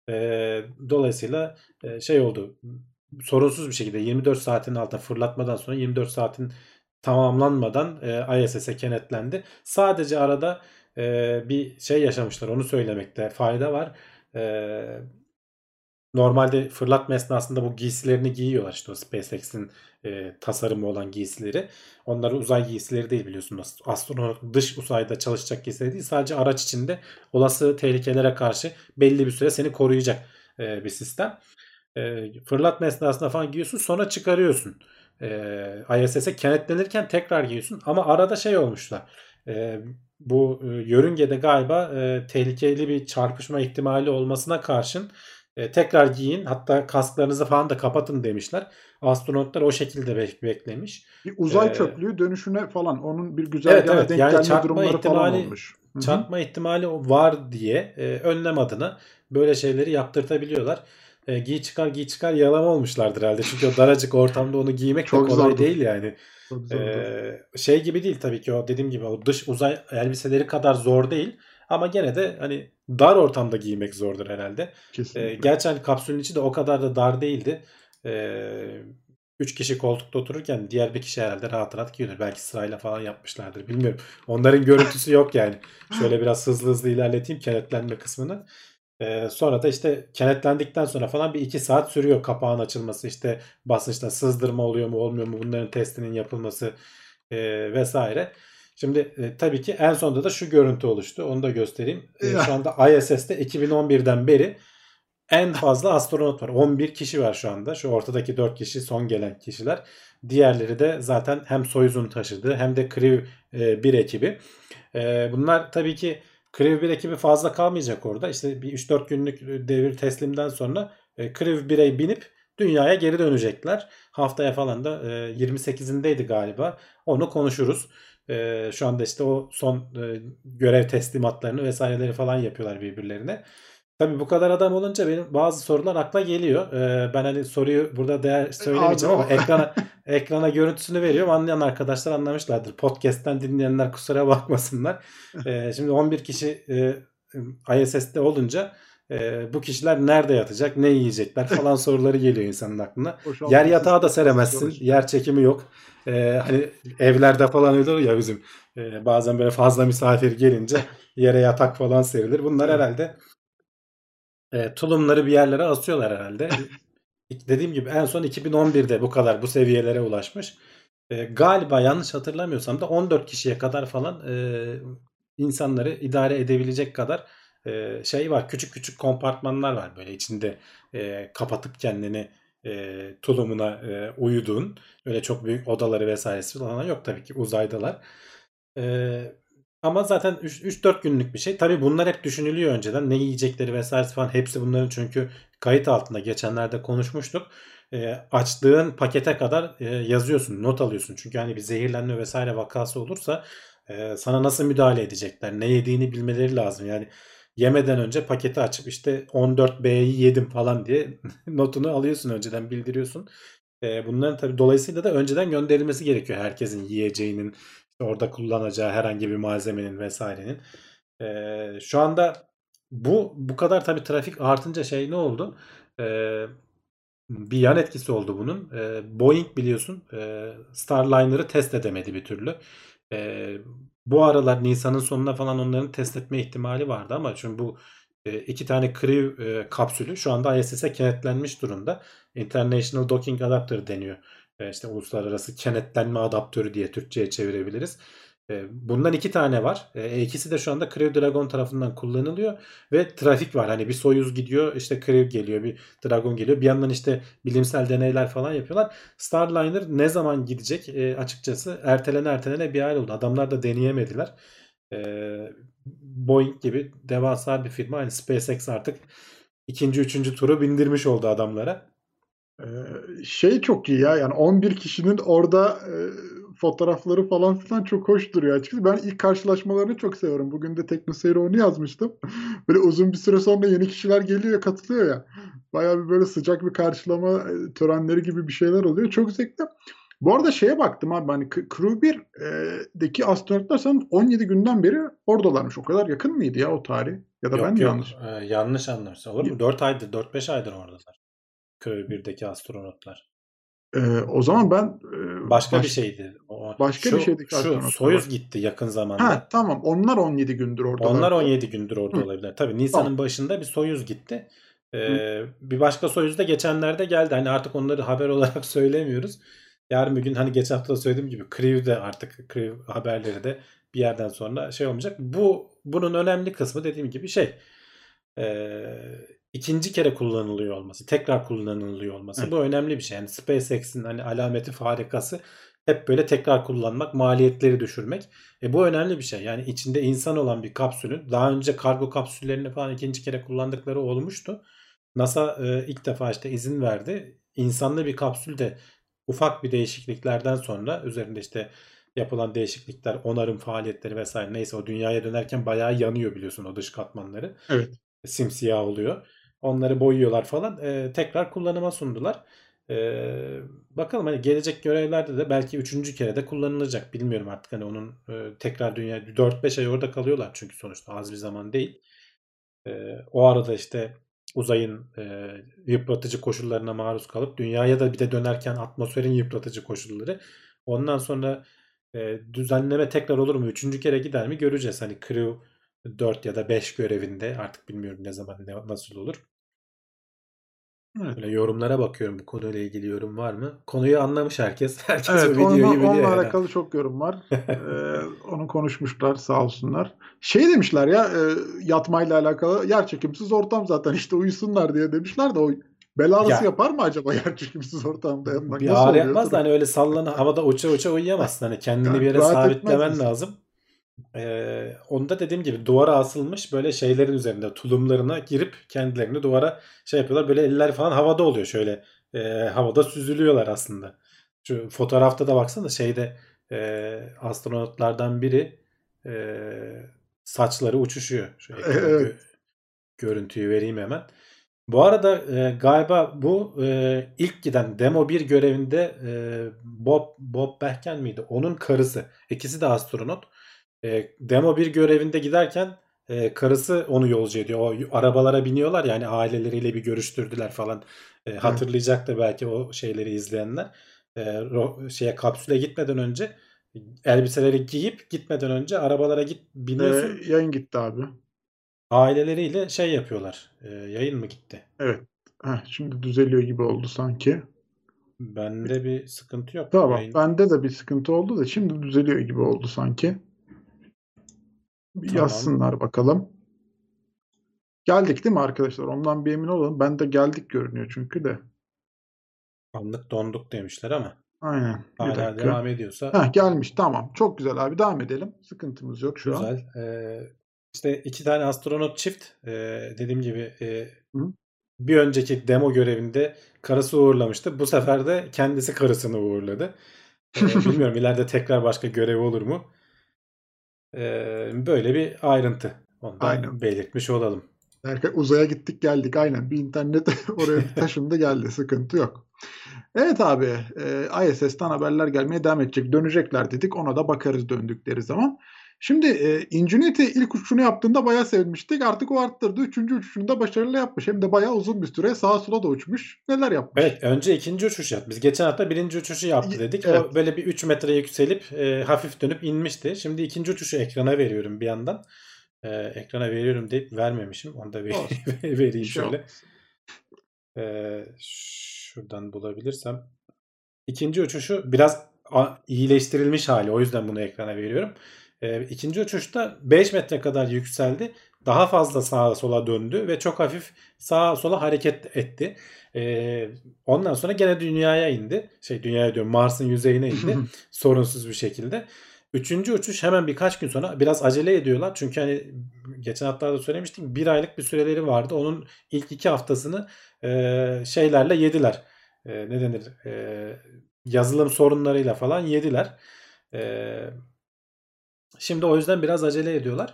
Ee, dolayısıyla e, şey oldu sorunsuz bir şekilde 24 saatin altına fırlatmadan sonra 24 saatin tamamlanmadan e, ISS'e kenetlendi. Sadece arada e, bir şey yaşamışlar onu söylemekte fayda var. E, normalde fırlatma esnasında bu giysilerini giyiyorlar işte o SpaceX'in e, tasarımı olan giysileri. Onları uzay giysileri değil biliyorsunuz. Astronot dış uzayda çalışacak giysileri değil. Sadece araç içinde olası tehlikelere karşı belli bir süre seni koruyacak e, bir sistem. E, fırlatma esnasında falan giyiyorsun sonra çıkarıyorsun. E, ISS'e kenetlenirken tekrar giyiyorsun ama arada şey olmuşlar. E, bu e, yörüngede galiba e, tehlikeli bir çarpışma ihtimali olmasına karşın e, tekrar giyin hatta kasklarınızı falan da kapatın demişler. Astronotlar o şekilde bek- beklemiş. Bir uzay Ee, çöplüğü dönüşüne falan onun bir güzel Evet, evet. denk Yani gelme çarpma durumları falan ihtimali- olmuş. Hı hı. Çarpma ihtimali var diye e, önlem adına böyle şeyleri yaptırtabiliyorlar. E, giy çıkar giy çıkar yalan olmuşlardır herhalde. Çünkü o [LAUGHS] daracık ortamda onu giymek de Çok kolay zordur. değil yani. Çok zordur. Ee, şey gibi değil tabii ki o dediğim gibi o dış uzay elbiseleri kadar zor değil. Ama gene de hani dar ortamda giymek zordur herhalde. Ee, Kesinlikle. gerçi hani kapsülün içi de o kadar da dar değildi. Ee, 3 kişi koltukta otururken diğer bir kişi herhalde rahat rahat gidiyor. Belki sırayla falan yapmışlardır. Bilmiyorum. Onların görüntüsü yok yani. Şöyle biraz hızlı hızlı ilerleteyim kenetlenme kısmını. Ee, sonra da işte kenetlendikten sonra falan bir iki saat sürüyor kapağın açılması. işte basınçta sızdırma oluyor mu olmuyor mu bunların testinin yapılması e, vesaire. Şimdi e, tabii ki en sonunda da şu görüntü oluştu. Onu da göstereyim. E, şu anda ISS'te 2011'den beri en fazla astronot var. 11 kişi var şu anda. Şu ortadaki 4 kişi son gelen kişiler. Diğerleri de zaten hem Soyuz'un taşıdığı hem de Crew e, 1 ekibi. E, bunlar tabii ki Crew 1 ekibi fazla kalmayacak orada. İşte bir 3-4 günlük devir teslimden sonra e, Crew 1'e binip dünyaya geri dönecekler. Haftaya falan da e, 28'indeydi galiba. Onu konuşuruz. E, şu anda işte o son e, görev teslimatlarını vesaireleri falan yapıyorlar birbirlerine. Tabii bu kadar adam olunca benim bazı sorular akla geliyor. Ee, ben hani soruyu burada değer söylemeyeceğim ama [LAUGHS] ekrana ekrana görüntüsünü veriyorum. Anlayan arkadaşlar anlamışlardır. Podcast'ten dinleyenler kusura bakmasınlar. Ee, şimdi 11 kişi e, ISS'te olunca e, bu kişiler nerede yatacak, ne yiyecekler falan [LAUGHS] soruları geliyor insanın aklına. Yer yatağı da seremezsin. Yer çekimi yok. Ee, hani evlerde falan öyle ya bizim. Ee, bazen böyle fazla misafir gelince [LAUGHS] yere yatak falan serilir. Bunlar herhalde e, tulumları bir yerlere asıyorlar herhalde. [LAUGHS] Dediğim gibi en son 2011'de bu kadar bu seviyelere ulaşmış. E, galiba yanlış hatırlamıyorsam da 14 kişiye kadar falan e, insanları idare edebilecek kadar şey var. Küçük küçük kompartmanlar var böyle içinde e, kapatıp kendini e, tulumuna e, uyuduğun öyle çok büyük odaları vesairesi falan yok tabii ki uzaydalar. E, ama zaten 3-4 günlük bir şey. Tabii bunlar hep düşünülüyor önceden. Ne yiyecekleri vesaire falan hepsi bunların çünkü kayıt altında geçenlerde konuşmuştuk. E, açtığın pakete kadar e, yazıyorsun, not alıyorsun. Çünkü hani bir zehirlenme vesaire vakası olursa e, sana nasıl müdahale edecekler, ne yediğini bilmeleri lazım. Yani yemeden önce paketi açıp işte 14B'yi yedim falan diye [LAUGHS] notunu alıyorsun önceden bildiriyorsun. Bunların tabii dolayısıyla da önceden gönderilmesi gerekiyor herkesin yiyeceğinin orada kullanacağı herhangi bir malzemenin vesairenin. Şu anda bu bu kadar tabii trafik artınca şey ne oldu? Bir yan etkisi oldu bunun. Boeing biliyorsun e, Starliner'ı test edemedi bir türlü. Bu aralar Nisan'ın sonuna falan onların test etme ihtimali vardı ama çünkü bu e, iki tane Crew e, kapsülü şu anda ISS'e kenetlenmiş durumda. International Docking Adapter deniyor işte uluslararası kenetlenme adaptörü diye Türkçe'ye çevirebiliriz. Bundan iki tane var. İkisi de şu anda Crew Dragon tarafından kullanılıyor ve trafik var. Hani bir Soyuz gidiyor, işte Crew geliyor, bir Dragon geliyor. Bir yandan işte bilimsel deneyler falan yapıyorlar. Starliner ne zaman gidecek? açıkçası ertelene ertelene bir ay oldu. Adamlar da deneyemediler. Boeing gibi devasa bir firma. Hani SpaceX artık ikinci, üçüncü turu bindirmiş oldu adamlara. Şey çok iyi ya yani 11 kişinin orada e, fotoğrafları falan filan çok hoş duruyor açıkçası. Ben ilk karşılaşmalarını çok seviyorum. Bugün de TeknoSeyir onu yazmıştım. [LAUGHS] Böyle uzun bir süre sonra yeni kişiler geliyor katılıyor ya. Bayağı bir böyle sıcak bir karşılama e, törenleri gibi bir şeyler oluyor. Çok zevkli. Bu arada şeye baktım abi hani Crew 1'deki astronotlar sanırım 17 günden beri oradalarmış. O kadar yakın mıydı ya o tarih? Ya da yok, ben yok. yanlış? Ee, yanlış anlamışsın. Olur mu? 4 aydır, 4-5 aydır oradalar. Köy 1'deki astronotlar. Ee, o zaman ben e, başka baş, bir şeydi. O, başka şu, bir şeydi. Şu Soyuz gitti yakın zamanda. Ha tamam. Onlar 17 gündür orada. Onlar 17 gündür orada Hı. olabilir. Tabii Nisan'ın tamam. başında bir Soyuz gitti. Ee, bir başka Soyuz da geçenlerde geldi. Hani artık onları haber olarak [LAUGHS] söylemiyoruz. Yarın bir gün hani geçen hafta da söylediğim gibi Crew de artık Crew haberleri de bir yerden sonra şey olmayacak. Bu bunun önemli kısmı dediğim gibi şey. Eee ikinci kere kullanılıyor olması, tekrar kullanılıyor olması evet. bu önemli bir şey. Yani SpaceX'in hani alameti farikası hep böyle tekrar kullanmak, maliyetleri düşürmek. E bu önemli bir şey. Yani içinde insan olan bir kapsülün daha önce kargo kapsüllerini falan ikinci kere kullandıkları olmuştu. NASA e, ilk defa işte izin verdi. İnsanlı bir kapsül de ufak bir değişikliklerden sonra üzerinde işte yapılan değişiklikler, onarım faaliyetleri vesaire neyse o dünyaya dönerken bayağı yanıyor biliyorsun o dış katmanları. Evet. Simsiyah oluyor. Onları boyuyorlar falan. E, tekrar kullanıma sundular. E, bakalım hani gelecek görevlerde de belki üçüncü kere de kullanılacak. Bilmiyorum artık hani onun e, tekrar dünya 4-5 ay orada kalıyorlar çünkü sonuçta az bir zaman değil. E, o arada işte uzayın e, yıpratıcı koşullarına maruz kalıp dünyaya da bir de dönerken atmosferin yıpratıcı koşulları. Ondan sonra e, düzenleme tekrar olur mu? Üçüncü kere gider mi? Göreceğiz. Hani Crew 4 ya da 5 görevinde artık bilmiyorum ne zaman ne, nasıl olur. Böyle yorumlara bakıyorum bu konuyla ilgili yorum var mı? Konuyu anlamış herkes. [LAUGHS] Herkes o Evet, videoyu onunla, biliyor. onunla yani. alakalı çok yorum var. [LAUGHS] Ee, onu konuşmuşlar sağ olsunlar. Şey demişler ya e, yatmayla alakalı yer çekimsiz ortam zaten işte uyusunlar diye demişler de o bel ağrısı Ya- yapar mı acaba yer çekimsiz ortamda yatmak? Bir ağrı yapmaz da hani öyle sallan havada uça uça uyuyamazsın. Hani kendini Yani bir yere sabitlemen lazım. Ee, onu da dediğim gibi duvara asılmış böyle şeylerin üzerinde tulumlarına girip kendilerini duvara şey yapıyorlar. Böyle eller falan havada oluyor şöyle. e, havada süzülüyorlar aslında. Şu fotoğrafta da baksana şeyde e, astronotlardan biri e, saçları uçuşuyor. Şu gö- Evet. görüntüyü vereyim hemen. Bu arada e, galiba bu e, ilk giden Demo 1 görevinde e, Bob Bob Behken miydi? Onun karısı. İkisi de astronot. E, Demo 1 görevinde giderken e, karısı onu yolcu ediyor. O arabalara biniyorlar yani aileleriyle bir görüştürdüler falan. E, hatırlayacak da belki o şeyleri izleyenler. E, ro- şeye kapsüle gitmeden önce elbiseleri giyip gitmeden önce arabalara git biniyorsun. Ee, yayın gitti abi. Aileleriyle şey yapıyorlar. E, yayın mı gitti? Evet. Heh, şimdi düzeliyor gibi oldu sanki. Bende bir sıkıntı yok. Tamam. Yayın- Bende de bir sıkıntı oldu da şimdi düzeliyor gibi oldu sanki. Bir Tamam. yazsınlar bakalım. Geldik değil mi arkadaşlar? Ondan bir emin olalım. Ben de geldik görünüyor çünkü de. Anlık donduk demişler ama Aynen. Hala devam ediyorsa Heh, gelmiş tamam. Çok güzel abi. Devam edelim. Sıkıntımız yok şu an. güzel. Ee, işte iki tane astronot çift ee, dediğim gibi Hı. bir önceki demo görevinde karısı uğurlamıştı. Bu sefer de kendisi karısını uğurladı. Ee, [LAUGHS] bilmiyorum ileride tekrar başka görev olur mu? Ee, böyle bir ayrıntı. Onu da Aynen. belirtmiş olalım. Derken uzaya gittik geldik aynen. Bir internet [LAUGHS] oraya taşındı geldi. Sıkıntı yok. Evet abi. E, ISS'ten haberler gelmeye devam edecek. Dönecekler dedik. Ona da bakarız döndükleri zaman. Şimdi e, Ingenuity ilk uçuşunu yaptığında bayağı sevmiştik. Artık o arttırdı. Üçüncü uçuşunu da başarılı yapmış. Hem de bayağı uzun bir süre sağa sola da uçmuş. Neler yapmış? Evet önce ikinci uçuş yaptı. Biz geçen hafta birinci uçuşu yaptı dedik. Evet. O böyle bir 3 metre yükselip e, hafif dönüp inmişti. Şimdi ikinci uçuşu ekrana veriyorum bir yandan. E, ekrana veriyorum deyip vermemişim. Onu da ver- [LAUGHS] vereyim Bir şey şöyle. E, şuradan bulabilirsem. İkinci uçuşu biraz iyileştirilmiş hali. O yüzden bunu ekrana veriyorum. E, ikinci uçuşta 5 metre kadar yükseldi. Daha fazla sağa sola döndü ve çok hafif sağa sola hareket etti. E, ondan sonra gene dünyaya indi. Şey dünyaya diyorum Mars'ın yüzeyine indi. [LAUGHS] sorunsuz bir şekilde. Üçüncü uçuş hemen birkaç gün sonra biraz acele ediyorlar. Çünkü hani geçen haftalarda söylemiştim bir aylık bir süreleri vardı. Onun ilk iki haftasını e, şeylerle yediler. E, ne denir? E, yazılım sorunlarıyla falan yediler. E, şimdi o yüzden biraz acele ediyorlar.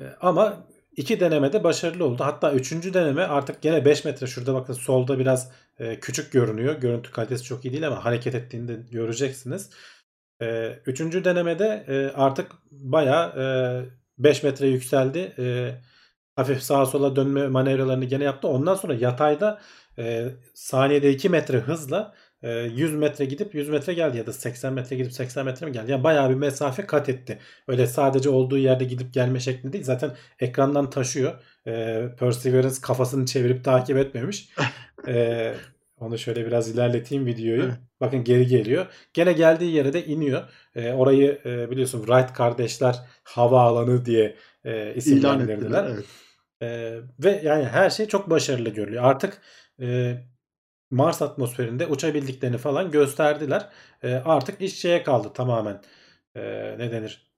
E, ama iki denemede başarılı oldu. Hatta üçüncü deneme artık gene 5 metre şurada bakın solda biraz e, küçük görünüyor. Görüntü kalitesi çok iyi değil ama hareket ettiğinde göreceksiniz. E, üçüncü denemede e, artık bayağı 5 metre yükseldi. E, hafif sağa sola dönme manevralarını gene yaptı. Ondan sonra yatayda e, saniyede 2 metre hızla e, 100 metre gidip 100 metre geldi ya da 80 metre gidip 80 metre mi geldi? Yani bayağı bir mesafe kat etti. Öyle sadece olduğu yerde gidip gelme şeklinde değil. Zaten ekrandan taşıyor. E, Perseverance kafasını çevirip takip etmemiş. [LAUGHS] E, onu şöyle biraz ilerleteyim videoyu. Evet. Bakın geri geliyor. Gene geldiği yere de iniyor. E, orayı e, biliyorsun Wright kardeşler havaalanı diye e, isimlendirdiler. Evet. Ee, ve yani her şey çok başarılı görülüyor. Artık e, Mars atmosferinde uçabildiklerini falan gösterdiler. E, artık iş şeye kaldı tamamen. E, ne denir?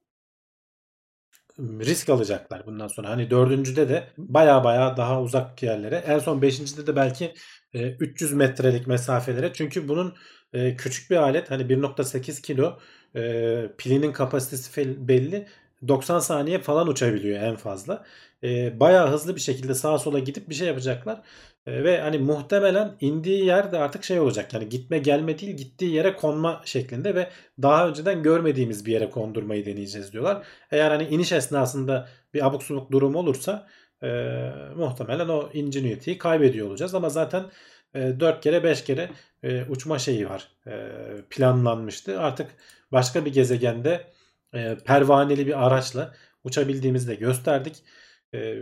Risk alacaklar bundan sonra. Hani dördüncüde de baya baya daha uzak yerlere. En son beşincide de belki e, 300 metrelik mesafelere. Çünkü bunun e, küçük bir alet. Hani 1.8 kilo e, pilinin kapasitesi belli. 90 saniye falan uçabiliyor en fazla. E, bayağı hızlı bir şekilde sağa sola gidip bir şey yapacaklar. E, ve hani muhtemelen indiği yer de artık şey olacak. Yani gitme gelme değil gittiği yere konma şeklinde ve daha önceden görmediğimiz bir yere kondurmayı deneyeceğiz diyorlar. Eğer hani iniş esnasında bir abuk subuk durum olursa e, muhtemelen o Ingenuity'yi kaybediyor olacağız. Ama zaten e, 4 kere 5 kere e, uçma şeyi var. E, planlanmıştı. Artık başka bir gezegende e, pervaneli bir araçla uçabildiğimizi de gösterdik. E,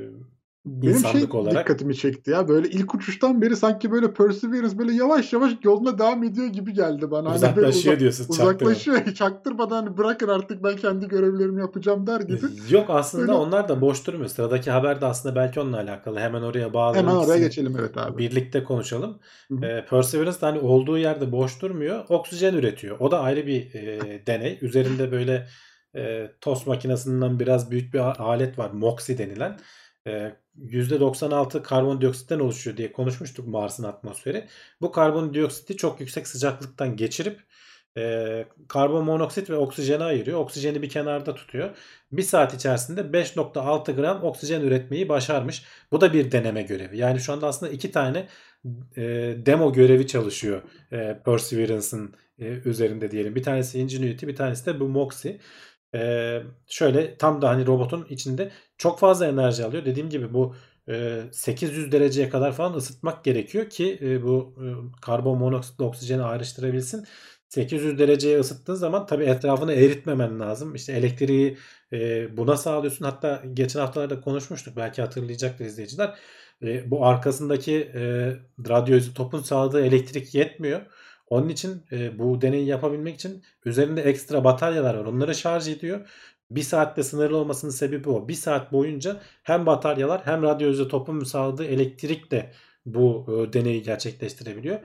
Benim şey insanlık olarak. dikkatimi çekti ya. Böyle ilk uçuştan beri sanki böyle Perseverance böyle yavaş yavaş yoluna devam ediyor gibi geldi bana. Hani böyle Uzaklaşıyor uzak- diyorsun. çaktırma. Uzaklaşıyor. [LAUGHS] Çaktırmadan hani bırakın artık ben kendi görevlerimi yapacağım der gibi. Yok aslında Böyle- onlar da boş durmuyor. Sıradaki haber de aslında belki onunla alakalı. Hemen oraya bağlayalım. Hemen oraya geçelim evet abi. Birlikte konuşalım. Hı hı. Ee, Perseverance hani olduğu yerde boş durmuyor. Oksijen üretiyor. O da ayrı bir e, deney. Üzerinde böyle e, tost makinesinden biraz büyük bir alet var. MOXIE denilen. E, %96 karbondioksitten oluşuyor diye konuşmuştuk Mars'ın atmosferi. Bu karbondioksiti çok yüksek sıcaklıktan geçirip e, karbon monoksit ve oksijeni ayırıyor. Oksijeni bir kenarda tutuyor. Bir saat içerisinde 5.6 gram oksijen üretmeyi başarmış. Bu da bir deneme görevi. Yani şu anda aslında iki tane e, demo görevi çalışıyor e, Perseverance'ın e, üzerinde diyelim. Bir tanesi Ingenuity, bir tanesi de bu MOXIE. E, şöyle tam da hani robotun içinde çok fazla enerji alıyor. Dediğim gibi bu e, 800 dereceye kadar falan ısıtmak gerekiyor ki e, bu e, karbon monoksitle oksijeni ayrıştırabilsin. 800 dereceye ısıttığın zaman tabii etrafını eritmemen lazım. İşte elektriği e, buna sağlıyorsun. Hatta geçen haftalarda konuşmuştuk. Belki hatırlayacaktır izleyiciler. E, bu arkasındaki e, radyo izotopun sağladığı elektrik yetmiyor. Onun için e, bu deneyi yapabilmek için üzerinde ekstra bataryalar var. Onları şarj ediyor. Bir saatte sınırlı olmasının sebebi o. Bir saat boyunca hem bataryalar hem radyo izotopun sağladığı elektrikle bu e, deneyi gerçekleştirebiliyor.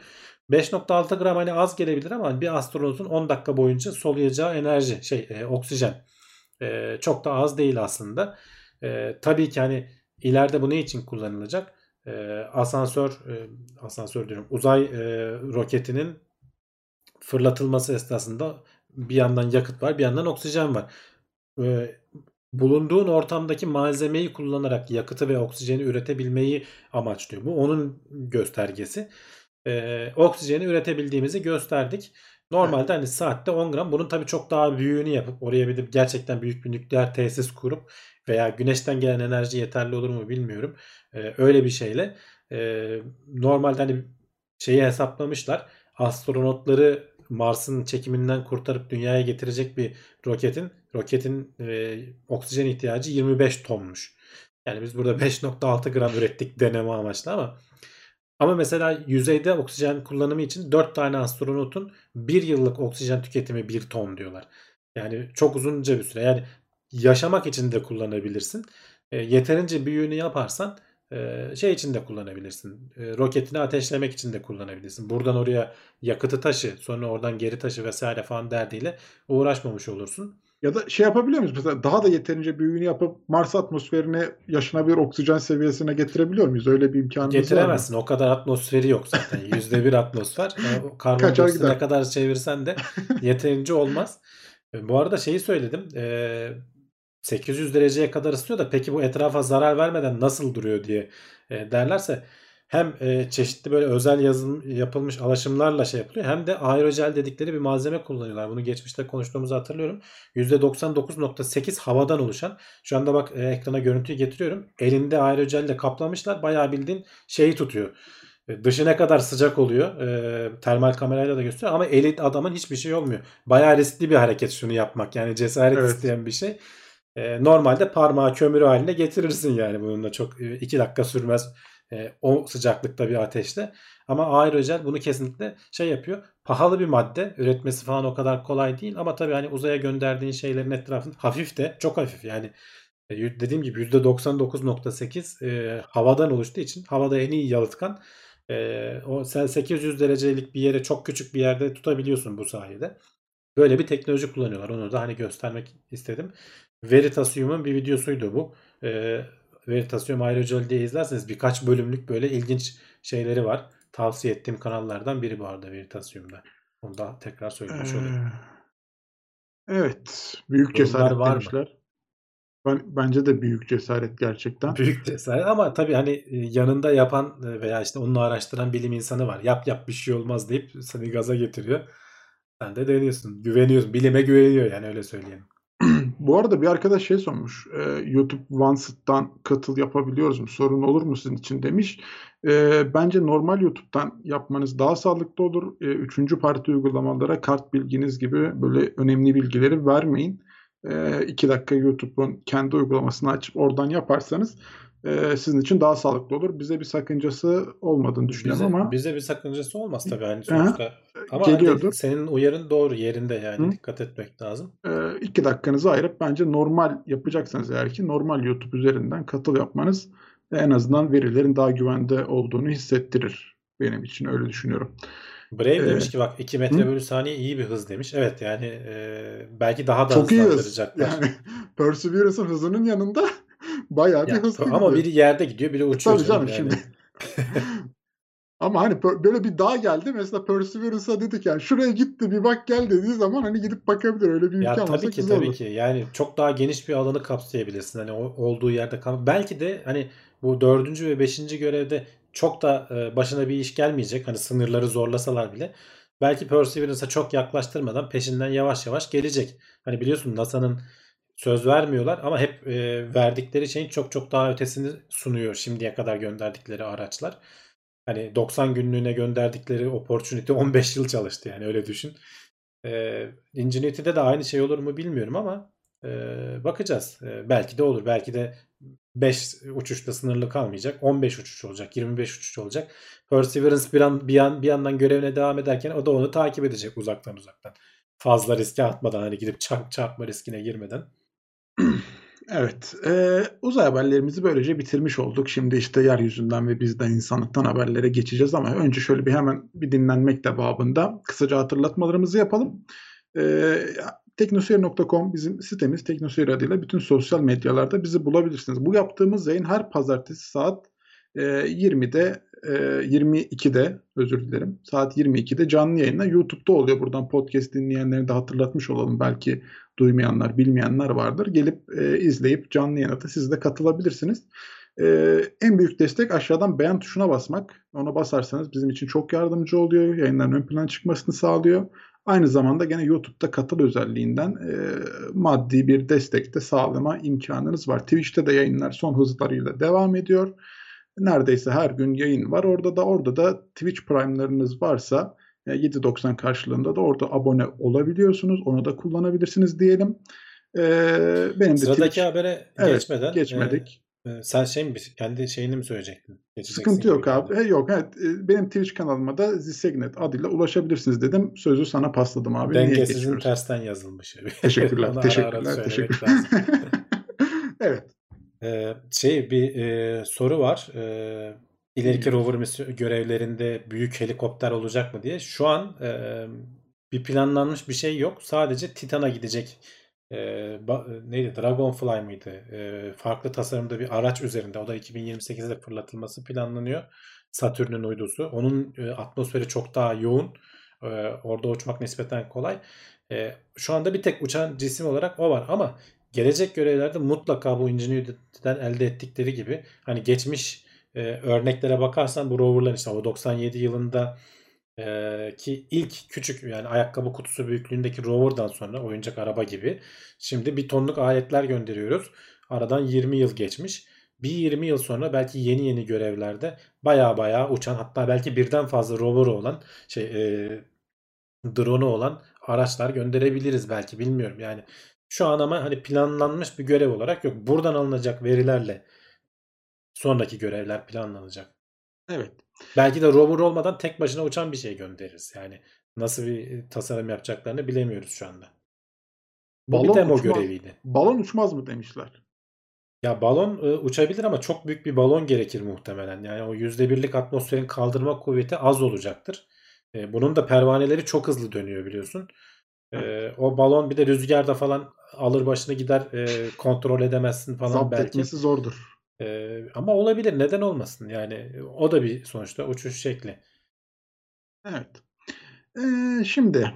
5.6 gram hani az gelebilir ama bir astronotun 10 dakika boyunca soluyacağı enerji şey e, oksijen e, çok da az değil aslında. E, tabii ki hani ileride bu ne için kullanılacak? E, asansör e, asansör diyorum uzay e, roketinin fırlatılması esnasında bir yandan yakıt var bir yandan oksijen var. E, bulunduğun ortamdaki malzemeyi kullanarak yakıtı ve oksijeni üretebilmeyi amaçlıyor. Bu onun göstergesi. E, oksijeni üretebildiğimizi gösterdik. Normalde hani saatte 10 gram. Bunun tabii çok daha büyüğünü yapıp oraya bir gerçekten büyük bir nükleer tesis kurup veya güneşten gelen enerji yeterli olur mu bilmiyorum. E, öyle bir şeyle e, normalde hani şeyi hesaplamışlar. Astronotları Mars'ın çekiminden kurtarıp dünyaya getirecek bir roketin roketin e, oksijen ihtiyacı 25 tonmuş. Yani biz burada [LAUGHS] 5.6 gram ürettik deneme amaçlı ama ama mesela yüzeyde oksijen kullanımı için 4 tane astronotun 1 yıllık oksijen tüketimi 1 ton diyorlar. Yani çok uzunca bir süre. Yani yaşamak için de kullanabilirsin. E, yeterince büyüğünü yaparsan şey için de kullanabilirsin. E, roketini ateşlemek için de kullanabilirsin. Buradan oraya yakıtı taşı, sonra oradan geri taşı vesaire falan derdiyle uğraşmamış olursun. Ya da şey yapabiliyor muyuz? Mesela daha da yeterince büyüğünü yapıp Mars atmosferine yaşanabilir oksijen seviyesine getirebiliyor muyuz? Öyle bir imkanımız var mı? Getiremezsin. O kadar atmosferi yok zaten. [LAUGHS] %1 atmosfer. Yani gider. ne kadar çevirsen de [LAUGHS] yeterince olmaz. E, Bu arada şeyi söyledim. E, 800 dereceye kadar ısıtıyor da peki bu etrafa zarar vermeden nasıl duruyor diye e, derlerse hem e, çeşitli böyle özel yazım yapılmış alaşımlarla şey yapılıyor hem de aerojel dedikleri bir malzeme kullanıyorlar. Bunu geçmişte konuştuğumuzu hatırlıyorum. %99.8 havadan oluşan. Şu anda bak e, ekrana görüntüyü getiriyorum. Elinde aerojelle kaplamışlar. Bayağı bildiğin şeyi tutuyor. E, Dışı ne kadar sıcak oluyor. E, termal kamerayla da gösteriyor ama elit adamın hiçbir şey olmuyor. Bayağı riskli bir hareket şunu yapmak. Yani cesaret Evet. isteyen bir şey. E, normalde parmağı kömürü haline getirirsin yani bununla çok 2 dakika sürmez e, o sıcaklıkta bir ateşte. Ama aerojel bunu kesinlikle şey yapıyor. Pahalı bir madde. Üretmesi falan o kadar kolay değil ama tabii hani uzaya gönderdiğin şeylerin etrafında hafif de çok hafif yani e, dediğim gibi %99.8 e, havadan oluştuğu için havada en iyi yalıtkan e, o sen 800 derecelik bir yere çok küçük bir yerde tutabiliyorsun bu sayede. Böyle bir teknoloji kullanıyorlar. Onu da hani göstermek istedim. Veritasium'un bir videosuydu bu. E, Veritasium Aerogel diye izlerseniz birkaç bölümlük böyle ilginç şeyleri var. Tavsiye ettiğim kanallardan biri bu arada Veritasium'da. Onu da tekrar söylemiş olayım. Ee, Evet. Büyük cesaret var mı? demişler. Ben, bence de büyük cesaret gerçekten. Büyük cesaret ama tabii hani e, yanında yapan e, veya işte onu araştıran bilim insanı var. Yap yap bir şey olmaz deyip seni gaza getiriyor. Sen de deniyorsun. Güveniyorsun. Bilime güveniyor yani öyle söyleyelim. Bu arada bir arkadaş şey sormuş. E, YouTube OneSit'tan katıl yapabiliyoruz mu? Sorun olur mu sizin için demiş. E, bence normal YouTube'dan yapmanız daha sağlıklı olur. E, üçüncü parti uygulamalara kart bilginiz gibi böyle önemli bilgileri vermeyin. E, iki dakika YouTube'un kendi uygulamasını açıp oradan yaparsanız e, sizin için daha sağlıklı olur. Bize bir sakıncası olmadığını düşünüyorum Bize, ama bize bir sakıncası olmaz tabii hani sonuçta. Ama hani Geliyordur. senin uyarın doğru yerinde yani Hı. dikkat etmek lazım. e, iki dakikanızı ayırıp bence normal yapacaksanız eğer ki normal YouTube üzerinden katıl yapmanız en azından verilerin daha güvende olduğunu hissettirir. Benim için öyle düşünüyorum. Brave Ee, demiş ki bak 2 metre hı? bölü saniye iyi bir hız demiş. Evet yani e, belki daha da Çok iyi hız. hızlandıracaklar. Yani [LAUGHS] Perseverance'ın hızının yanında bayağı bir Ya, hızlı ama gidiyor. biri yerde gidiyor biri uçuyor. Tabii canım yani. şimdi. [LAUGHS] Ama hani böyle bir dağ geldi mesela Perseverance'a dedik yani şuraya gitti bir bak gel dediği zaman hani gidip bakabilir öyle bir imkan olsa tabii ki tabii olur. ki. Yani çok daha geniş bir alanı kapsayabilirsin. Hani olduğu yerde kal. Belki de hani bu dördüncü ve beşinci görevde çok da e, başına bir iş gelmeyecek. Hani sınırları zorlasalar bile. Belki Perseverance'a çok yaklaştırmadan peşinden yavaş yavaş gelecek. Hani biliyorsun NASA'nın söz vermiyorlar ama hep e, verdikleri şeyin çok çok daha ötesini sunuyor şimdiye kadar gönderdikleri araçlar. Hani 90 günlüğüne gönderdikleri Opportunity [LAUGHS] 15 yıl çalıştı yani öyle düşün. Ee, Ingenuity'de de aynı şey olur mu bilmiyorum ama e, bakacağız. E, belki de olur. Belki de 5 uçuşta sınırlı kalmayacak. 15 uçuş olacak. 25 uçuş olacak. Perseverance bir, an, bir, an, bir yandan görevine devam ederken o da onu takip edecek uzaktan uzaktan. Fazla riske atmadan hani gidip çarp, çarpma riskine girmeden. Evet. eee, uzay haberlerimizi böylece bitirmiş olduk. Şimdi işte yeryüzünden ve bizden insanlıktan haberlere geçeceğiz ama önce şöyle bir hemen bir dinlenmek de babında kısaca hatırlatmalarımızı yapalım. Eee teknoseyir.com bizim sitemiz Teknoseyir adıyla bütün sosyal medyalarda bizi bulabilirsiniz. Bu yaptığımız yayın her pazartesi saat eee, 20'de eee, 22'de özür dilerim. Saat 22'de canlı yayında YouTube'da oluyor. Buradan podcast dinleyenleri de hatırlatmış olalım. Belki duymayanlar, bilmeyenler vardır. Gelip e, izleyip canlı yayına da siz de katılabilirsiniz. E, en büyük destek aşağıdan beğen tuşuna basmak. Ona basarsanız bizim için çok yardımcı oluyor. Yayınların ön plana çıkmasını sağlıyor. Aynı zamanda gene YouTube'da katıl özelliğinden e, maddi bir destek de sağlama imkanınız var. Twitch'te de yayınlar son hızlarıyla devam ediyor. Neredeyse her gün yayın var. Orada da orada da Twitch Prime'larınız varsa 7.90 karşılığında da orada abone olabiliyorsunuz. Onu da kullanabilirsiniz diyelim. Ee, benim de Sıradaki Twitch- habere Evet, geçmeden geçmedik. e, e, sen şey mi kendi şeyini mi söyleyecektin? Geçeceksin Sıkıntı yok abi. He, yok evet. E, Benim Twitch kanalıma da Zisegnet adıyla ulaşabilirsiniz dedim. Sözü sana pasladım abi. Dengesizin tersten yazılmış. [LAUGHS] Teşekkürler. [LAUGHS] Onu ara ara teşekkürler. Teşekkürler. [LAUGHS] evet. Ee, şey bir e, soru var. Ee, ileriki rover misyon görevlerinde büyük helikopter olacak mı diye. Şu an e, bir planlanmış bir şey yok. Sadece Titan'a gidecek e, neydi Dragonfly mıydı? E, farklı tasarımda bir araç üzerinde. O da 2028'de fırlatılması planlanıyor. Satürn'ün uydusu. Onun e, atmosferi çok daha yoğun. E, orada uçmak nispeten kolay. E, şu anda bir tek uçan cisim olarak o var ama gelecek görevlerde mutlaka bu Ingenuity'den elde ettikleri gibi hani geçmiş e, örneklere bakarsan bu roverların işte o 97 yılında e, ki ilk küçük yani ayakkabı kutusu büyüklüğündeki roverdan sonra oyuncak araba gibi şimdi bir tonluk aletler gönderiyoruz. Aradan 20 yıl geçmiş. Bir 20 yıl sonra belki yeni yeni görevlerde baya baya uçan hatta belki birden fazla rover olan şey e, drone'u olan araçlar gönderebiliriz belki bilmiyorum. Yani şu an ama hani planlanmış bir görev olarak yok. Buradan alınacak verilerle sonraki görevler planlanacak. Evet. Belki de rover olmadan tek başına uçan bir şey göndeririz. Yani nasıl bir tasarım yapacaklarını bilemiyoruz şu anda. Bu bir Balon demo uçmaz. göreviydi. Balon uçmaz mı demişler. Ya balon e, uçabilir ama çok büyük bir balon gerekir muhtemelen. Yani o %1'lik atmosferin kaldırma kuvveti az olacaktır. E, bunun da pervaneleri çok hızlı dönüyor biliyorsun. E, o balon bir de rüzgarda falan alır başını gider e, kontrol edemezsin falan Zapt belki. etmesi zordur. E, ama olabilir neden olmasın yani o da bir sonuçta uçuş şekli. Evet. Ee, şimdi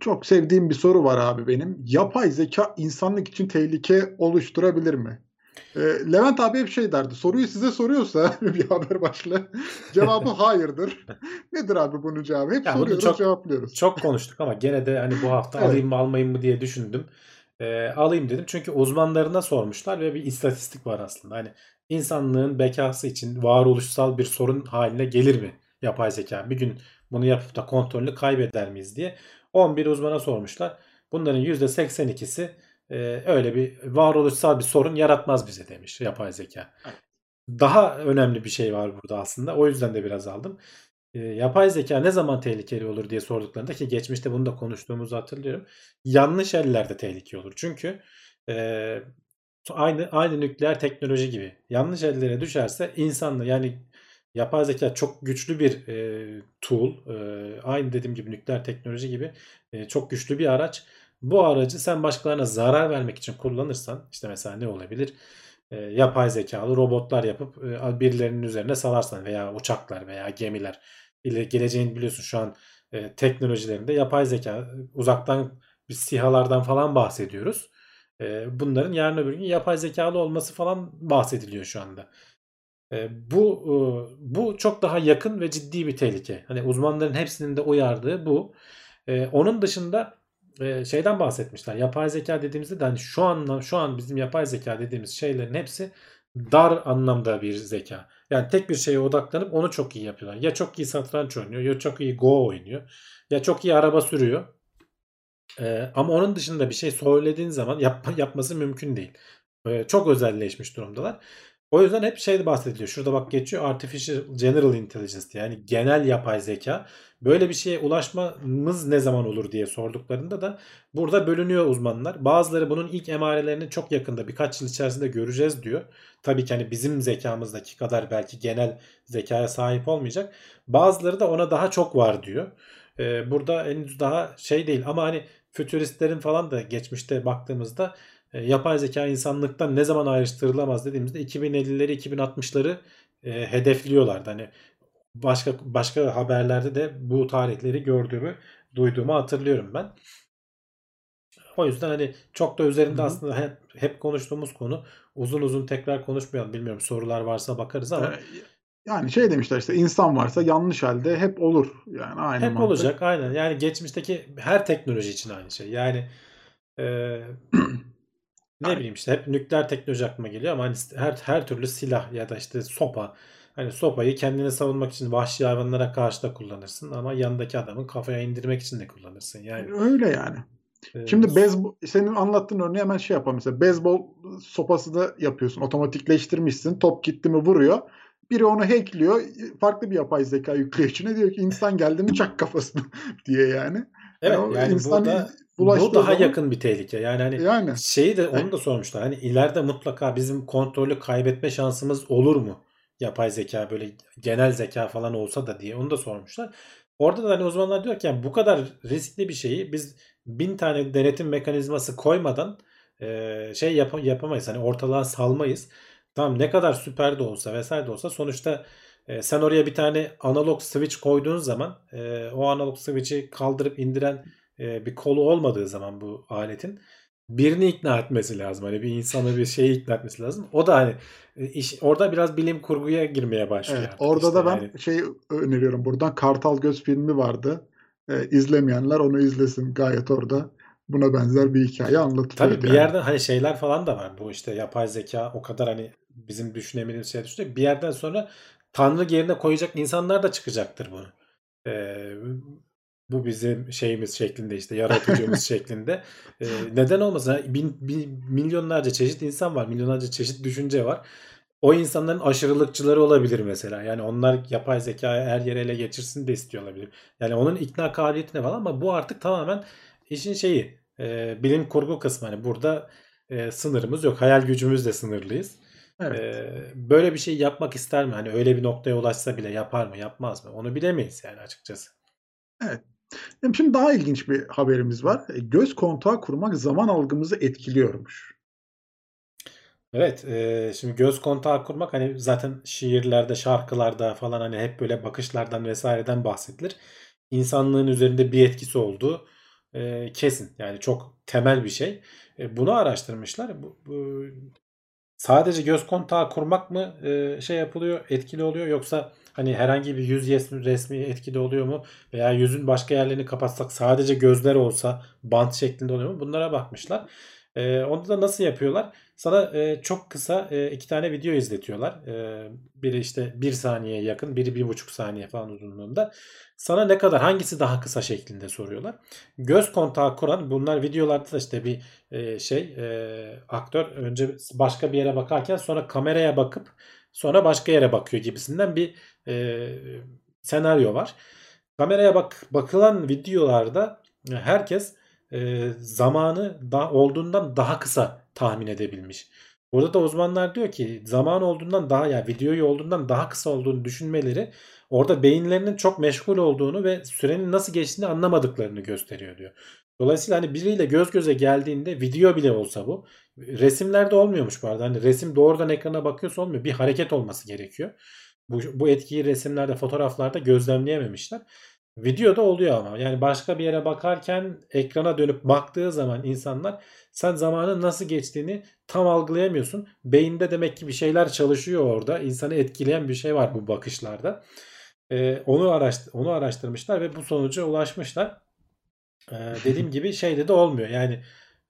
çok sevdiğim bir soru var abi benim. Yapay zeka insanlık için tehlike oluşturabilir mi? Ee, Levent abi hep şey derdi. Soruyu size soruyorsa [LAUGHS] bir haber başlığı cevabı [LAUGHS] hayırdır. Nedir abi bunun cevabı? Hep Ya soruyoruz çok- cevaplıyoruz. Çok konuştuk ama gene de hani bu hafta Evet. alayım mı almayayım mı diye düşündüm. E, alayım dedim. Çünkü uzmanlarına sormuşlar ve bir istatistik var aslında. Hani insanlığın bekası için varoluşsal bir sorun haline gelir mi yapay zeka? Bir gün bunu yapıp da kontrolünü kaybeder miyiz diye 11 uzmana sormuşlar. Bunların %82'si e, öyle bir varoluşsal bir sorun yaratmaz bize demiş yapay zeka. Daha önemli bir şey var burada aslında. O yüzden de biraz aldım. E, yapay zeka ne zaman tehlikeli olur diye sorduklarında ki geçmişte bunu da konuştuğumuzu hatırlıyorum. Yanlış ellerde tehlikeli olur. Çünkü e, aynı aynı nükleer teknoloji gibi yanlış ellere düşerse insanla yani yapay zeka çok güçlü bir e, tool. E, aynı dediğim gibi nükleer teknoloji gibi e, çok güçlü bir araç. Bu aracı sen başkalarına zarar vermek için kullanırsan işte mesela ne olabilir? E, yapay zekalı robotlar yapıp e, birilerinin üzerine salarsan veya uçaklar veya gemiler ile geleceğini biliyorsun şu an e, teknolojilerinde yapay zeka uzaktan biz sihalardan falan bahsediyoruz. E, bunların yarın öbür gün yapay zekalı olması falan bahsediliyor şu anda. E, bu e, bu çok daha yakın ve ciddi bir tehlike. Hani uzmanların hepsinin de uyardığı bu. E, onun dışında e, şeyden bahsetmişler. Yapay zeka dediğimizde de hani şu an şu an bizim yapay zeka dediğimiz şeylerin hepsi dar anlamda bir zeka. Yani tek bir şeye odaklanıp onu çok iyi yapıyorlar. Ya çok iyi satranç oynuyor, ya çok iyi Go oynuyor, ya çok iyi araba sürüyor. Ee, ama onun dışında bir şey söylediğin zaman yap, yapması mümkün değil. Ee, çok özelleşmiş durumdalar. O yüzden hep şey bahsediliyor. Şurada bak geçiyor Artificial General Intelligence. Yani genel yapay zeka. Böyle bir şeye ulaşmamız ne zaman olur diye sorduklarında da burada bölünüyor uzmanlar. Bazıları bunun ilk emarelerini çok yakında birkaç yıl içerisinde göreceğiz diyor. Tabii ki hani bizim zekamızdaki kadar belki genel zekaya sahip olmayacak. Bazıları da ona daha çok var diyor. Ee, burada henüz daha şey değil ama hani fütüristlerin falan da geçmişte baktığımızda yapay zeka insanlıktan ne zaman ayrıştırılamaz dediğimizde 2050'leri 2060'ları e, hedefliyorlardı. Hani başka başka haberlerde de bu tarihleri gördüğümü, duyduğumu hatırlıyorum ben. O yüzden hani çok da üzerinde Hı-hı. aslında hep hep konuştuğumuz konu. Uzun uzun tekrar konuşmayalım. Bilmiyorum sorular varsa bakarız ama ee, yani şey demişler işte insan varsa yanlış halde hep olur. Yani aynı Hep mantık. olacak aynen. Yani geçmişteki her teknoloji için aynı şey. Yani e, [CLEARS THROAT] ne bileyim işte hep nükleer teknoloji aklıma geliyor ama hani her her türlü silah ya da işte sopa Hani sopayı kendini savunmak için vahşi hayvanlara karşı da kullanırsın ama yanındaki adamın kafaya indirmek için de kullanırsın. Yani öyle yani. Ee, Şimdi bezbol, senin anlattığın örneği hemen şey yapalım mesela beyzbol sopası da yapıyorsun otomatikleştirmişsin top gitti mi vuruyor biri onu hackliyor farklı bir yapay zeka yüklüyor içine diyor ki insan geldi mi çak kafasını [LAUGHS] diye yani. Evet yani, yani burada bu daha zaman, yakın bir tehlike. Yani hani yani, şeyi de onu da sormuşlar. Hani ileride mutlaka bizim kontrolü kaybetme şansımız olur mu? yapay zeka böyle genel zeka falan olsa da diye onu da sormuşlar. Orada da hani uzmanlar diyor ki yani bu kadar riskli bir şeyi biz bin tane denetim mekanizması koymadan e, şey yap yapamayız. Hani ortalığa salmayız. Tamam ne kadar süper de olsa vesaire de olsa sonuçta e, sen oraya bir tane analog switch koyduğun zaman e, o analog switch'i kaldırıp indiren e, bir kolu olmadığı zaman bu aletin birini ikna etmesi lazım. Hani bir insanı bir şeyi ikna etmesi lazım. O da hani e, iş orada biraz bilim kurguya girmeye başlıyor. Evet, orada işte da ben yani. şey öneriyorum buradan Kartal Göz filmi vardı. E, izlemeyenler onu izlesin. Gayet orada buna benzer bir hikaye anlatılıyor. Tabii bir yani. yerden hani şeyler falan da var. Bu işte yapay zeka o kadar hani bizim düşünemediğimiz şey düşünecek. Bir yerden sonra Tanrı yerine koyacak insanlar da çıkacaktır bunu. Ee, bu bizim şeyimiz şeklinde işte yaratıcımız [LAUGHS] şeklinde. Ee, neden olmasın? Yani bin, bin, milyonlarca çeşit insan var. Milyonlarca çeşit düşünce var. O insanların aşırılıkçıları olabilir mesela. Yani onlar yapay zekayı her yere ele geçirsin de istiyor olabilir. Yani onun ikna kabiliyeti ne var ama bu artık tamamen işin şeyi e, bilim kurgu kısmı. Hani burada e, sınırımız yok. Hayal gücümüz de sınırlıyız. Evet. E, böyle bir şey yapmak ister mi? Hani öyle bir noktaya ulaşsa bile yapar mı yapmaz mı? Onu bilemeyiz yani açıkçası. Evet. Şimdi daha ilginç bir haberimiz var. E, göz kontağı kurmak zaman algımızı etkiliyormuş. Evet, e, şimdi göz kontağı kurmak hani zaten şiirlerde, şarkılarda falan hani hep böyle bakışlardan vesaireden bahsedilir. İnsanlığın üzerinde bir etkisi olduğu e, kesin. Yani çok temel bir şey. E, bunu araştırmışlar. Bu, bu sadece göz kontağı kurmak mı e, şey yapılıyor, etkili oluyor yoksa Hani herhangi bir yüz resmi etkili oluyor mu? Veya yüzün başka yerlerini kapatsak sadece gözler olsa bant şeklinde oluyor mu? Bunlara bakmışlar. E, onda da nasıl yapıyorlar? Sana e, çok kısa e, iki tane video izletiyorlar. E, biri işte bir saniyeye yakın, biri bir buçuk saniye falan uzunluğunda. Sana ne kadar hangisi daha kısa şeklinde soruyorlar. Göz kontağı kuran bunlar videolarda da işte bir e, şey e, aktör önce başka bir yere bakarken sonra kameraya bakıp sonra başka yere bakıyor gibisinden bir e, senaryo var. Kameraya bak bakılan videolarda herkes e, zamanı da olduğundan daha kısa tahmin edebilmiş. Burada da uzmanlar diyor ki zaman olduğundan daha yani videoyu olduğundan daha kısa olduğunu düşünmeleri orada beyinlerinin çok meşgul olduğunu ve sürenin nasıl geçtiğini anlamadıklarını gösteriyor diyor. Dolayısıyla hani biriyle göz göze geldiğinde video bile olsa bu resimlerde olmuyormuş bu arada. Hani resim doğrudan ekrana bakıyorsa olmuyor. Bir hareket olması gerekiyor. Bu, bu etkiyi resimlerde, fotoğraflarda gözlemleyememişler. Videoda oluyor ama. Yani başka bir yere bakarken ekrana dönüp baktığı zaman insanlar sen zamanın nasıl geçtiğini tam algılayamıyorsun. Beyinde demek ki bir şeyler çalışıyor orada. İnsanı etkileyen bir şey var bu bakışlarda. Ee, onu araştır onu araştırmışlar ve bu sonuca ulaşmışlar. Ee, [LAUGHS] dediğim gibi şeyde de olmuyor. Yani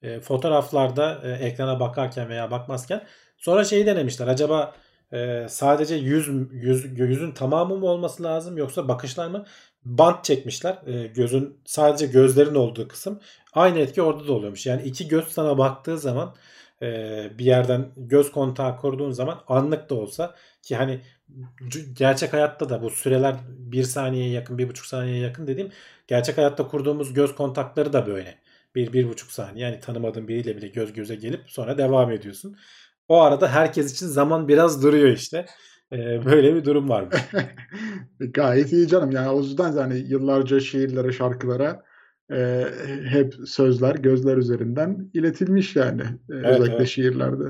e, fotoğraflarda e, ekrana bakarken veya bakmazken sonra şeyi denemişler. Acaba e, sadece yüz, yüz yüzün tamamı mı olması lazım yoksa bakışlar mı? Bant çekmişler. E, gözün sadece gözlerin olduğu kısım. Aynı etki orada da oluyormuş. Yani iki göz sana baktığı zaman e, bir yerden göz kontağı kurduğun zaman anlık da olsa ki hani gerçek hayatta da bu süreler bir saniyeye yakın, bir buçuk saniyeye yakın dediğim gerçek hayatta kurduğumuz göz kontakları da böyle. Bir, bir buçuk saniye yani tanımadığın biriyle bile göz göze gelip sonra devam ediyorsun. O arada herkes için zaman biraz duruyor işte. Ee, böyle bir durum var. [LAUGHS] Gayet iyi canım. Yani o yüzden yani yıllarca şiirlere, şarkılara e, hep sözler gözler üzerinden iletilmiş yani. E, Evet, özellikle evet. şiirlerde.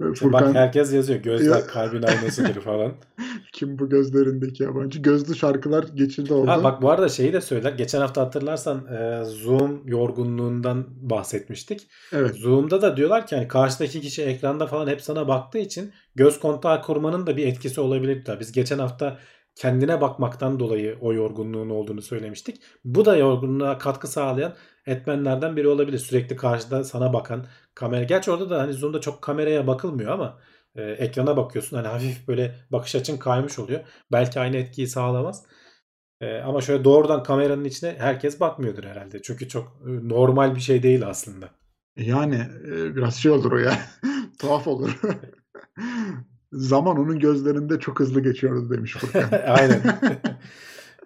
E, İşte Furkan bak herkes yazıyor. Gözler Ya- kalbin aynasıdır falan. [LAUGHS] kim bu gözlerindeki yabancı? Gözlü şarkılar geçildi orada. Ha bak bu arada şeyi de söyler. Geçen hafta hatırlarsan e, Zoom yorgunluğundan bahsetmiştik. Evet. Zoom'da da diyorlar ki hani karşıdaki kişi ekranda falan hep sana baktığı için göz kontağı kurmanın da bir etkisi olabilir. Biz geçen hafta kendine bakmaktan dolayı o yorgunluğun olduğunu söylemiştik. Bu da yorgunluğa katkı sağlayan etmenlerden biri olabilir. Sürekli karşıda sana bakan kamera. Gerçi orada da hani Zoom'da çok kameraya bakılmıyor ama e, ekrana bakıyorsun. Hani hafif böyle bakış açın kaymış oluyor. Belki aynı etkiyi sağlamaz. E, ama şöyle doğrudan kameranın içine herkes bakmıyordur herhalde. Çünkü çok e, normal bir şey değil aslında. Yani e, biraz şey olur o ya. [LAUGHS] Tuhaf olur. [LAUGHS] Zaman onun gözlerinde çok hızlı geçiyordu demiş Furkan. [LAUGHS] Aynen.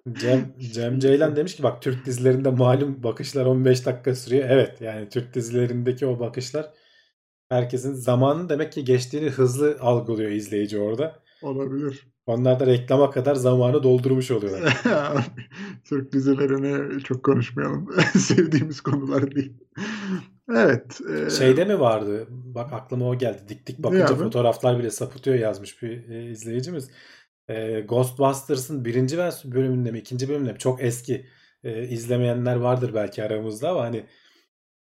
[LAUGHS] Cem, Cem Ceylan demiş ki bak Türk dizilerinde malum bakışlar 15 dakika sürüyor. Evet yani Türk dizilerindeki o bakışlar herkesin zamanın demek ki geçtiğini hızlı algılıyor izleyici orada. Olabilir. Onlar da reklama kadar zamanı doldurmuş oluyorlar. [LAUGHS] Türk dizilerini çok konuşmayalım. Sevdiğimiz konular değil. Evet. e, Şeyde mi vardı? Bak aklıma o geldi. Dik dik bakınca abi? fotoğraflar bile sapıtıyor yazmış bir e, izleyicimiz. E, Ghostbusters'ın birinci bölümünde mi ikinci bölümünde mi çok eski e, izlemeyenler vardır belki aramızda ama hani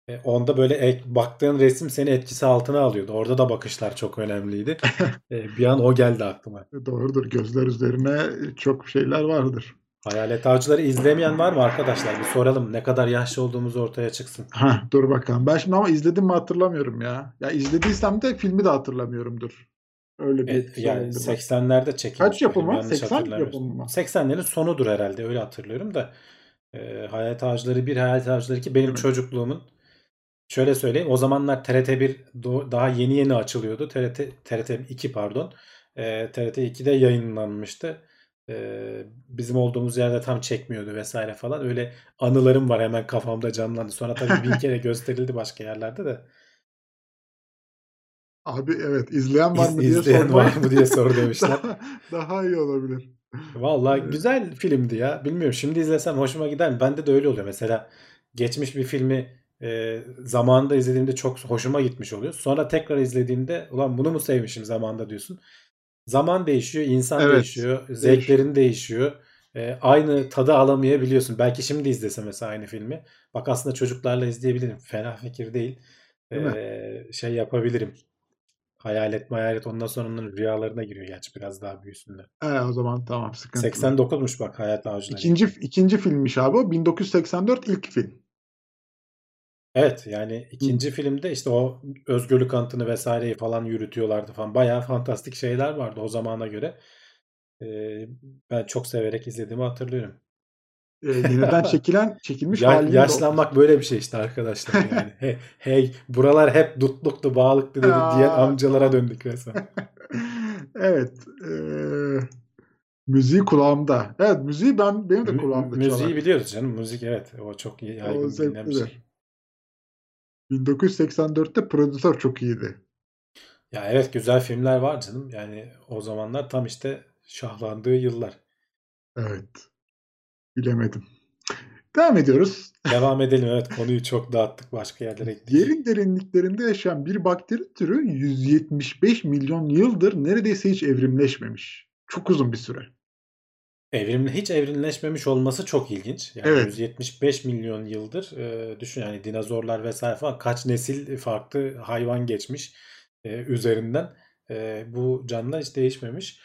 e, onda böyle ek, baktığın resim seni etkisi altına alıyordu. Orada da bakışlar çok önemliydi. [LAUGHS] E, bir an o geldi aklıma. Doğrudur. Gözler üzerine çok şeyler vardır. Hayalet Avcıları izlemeyen var mı arkadaşlar? Bir soralım. Ne kadar yaşlı olduğumuz ortaya çıksın. Ha, dur bakalım. Ben şimdi ama izledim mi hatırlamıyorum ya. Ya izlediysem de filmi de hatırlamıyorumdur. Öyle bir E, şey yani oldu. 80'lerde çekilmiş. Kaç yapımı? yanlış 80 hatırlamıyorsam. yapımı mı? 80'lerin sonudur herhalde öyle hatırlıyorum da. E, Hayalet Avcıları 1, Hayalet Avcıları 2 benim Evet. çocukluğumun şöyle söyleyeyim. O zamanlar TRT1 do- daha yeni yeni açılıyordu. TRT TRT 2 pardon. E, TRT 2'de yayınlanmıştı. E, bizim olduğumuz yerde tam çekmiyordu vesaire falan. Öyle anılarım var hemen kafamda canlandı. Sonra tabii bin kere [LAUGHS] gösterildi başka yerlerde de. Abi evet izleyen var İz- mı diye sorma. var mı diye soru [LAUGHS] demişler. daha, daha iyi olabilir. Vallahi Evet. güzel filmdi ya. Bilmiyorum şimdi izlesem hoşuma gider mi? Bende de öyle oluyor. Mesela geçmiş bir filmi e, zamanında izlediğimde çok hoşuma gitmiş oluyor. Sonra tekrar izlediğimde ulan bunu mu sevmişim zamanında diyorsun. Zaman değişiyor, insan Evet, değişiyor, zevklerin değişiyor. E, aynı tadı alamayabiliyorsun. Belki şimdi izlesem mesela aynı filmi. Bak aslında çocuklarla izleyebilirim. Fena fikir değil. Değil? E, şey yapabilirim. Hayalet mayalet ondan sonra onların rüyalarına giriyor gerçi biraz daha büyüsünler. E, o zaman tamam sıkıntı. 89'muş bak Hayat Avcıları. İkinci, ikinci filmmiş abi o. 1984 ilk film. Evet yani ikinci filmde işte o özgürlük antını vesaireyi falan yürütüyorlardı falan. Bayağı fantastik şeyler vardı o zamana göre. Ee, ben çok severek izlediğimi hatırlıyorum. Ee, yeniden çekilen [LAUGHS] çekilmiş Ya, yaşlanmak böyle bir şey işte arkadaşlar yani. [LAUGHS] hey, hey buralar hep dutluktu, bağlıktı dedi Ya. diyen amcalara döndük resmen. [LAUGHS] evet. eee, müziği kulağımda. Evet müziği ben benim de kulağımda Müziği çalar. biliyoruz canım. Müzik evet. O çok iyi- yaygın O bir şey. 1984'te prodütör çok iyiydi. Ya evet güzel filmler var canım. Yani o zamanlar tam işte şahlandığı yıllar. Evet. Bilemedim. Devam ediyoruz. Devam edelim. Evet konuyu çok dağıttık. Başka yerlere gittik. Yerin derinliklerinde yaşayan bir bakteri türü 175 milyon yıldır neredeyse hiç evrimleşmemiş. Çok uzun bir süre. Evrimli hiç evrimleşmemiş olması çok ilginç. Yani Evet. 175 milyon yıldır e, düşün yani dinozorlar vesaire falan kaç nesil farklı hayvan geçmiş e, üzerinden. E, bu canlılar hiç değişmemiş.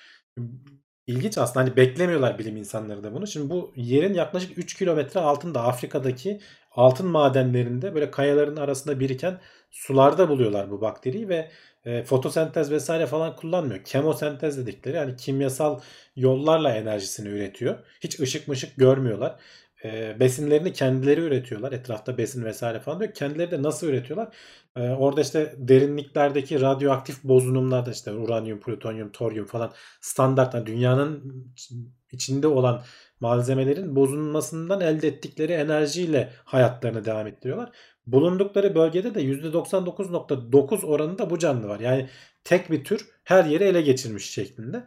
İlginç aslında hani beklemiyorlar bilim insanları da bunu. Şimdi bu yerin yaklaşık 3 kilometre altında Afrika'daki altın madenlerinde böyle kayaların arasında biriken sularda buluyorlar bu bakteriyi ve e, fotosentez vesaire falan kullanmıyor. Kemosentez dedikleri yani kimyasal yollarla enerjisini üretiyor. Hiç ışık mışık görmüyorlar. E, besinlerini kendileri üretiyorlar. Etrafta besin vesaire falan diyor. Kendileri de nasıl üretiyorlar? E, orada işte derinliklerdeki radyoaktif bozunumlarda işte uranyum, plütonyum, toryum falan standart yani dünyanın içinde olan malzemelerin bozulmasından elde ettikleri enerjiyle hayatlarını devam ettiriyorlar. Bulundukları bölgede de %99.9 oranında bu canlı var. Yani tek bir tür her yeri ele geçirmiş şeklinde.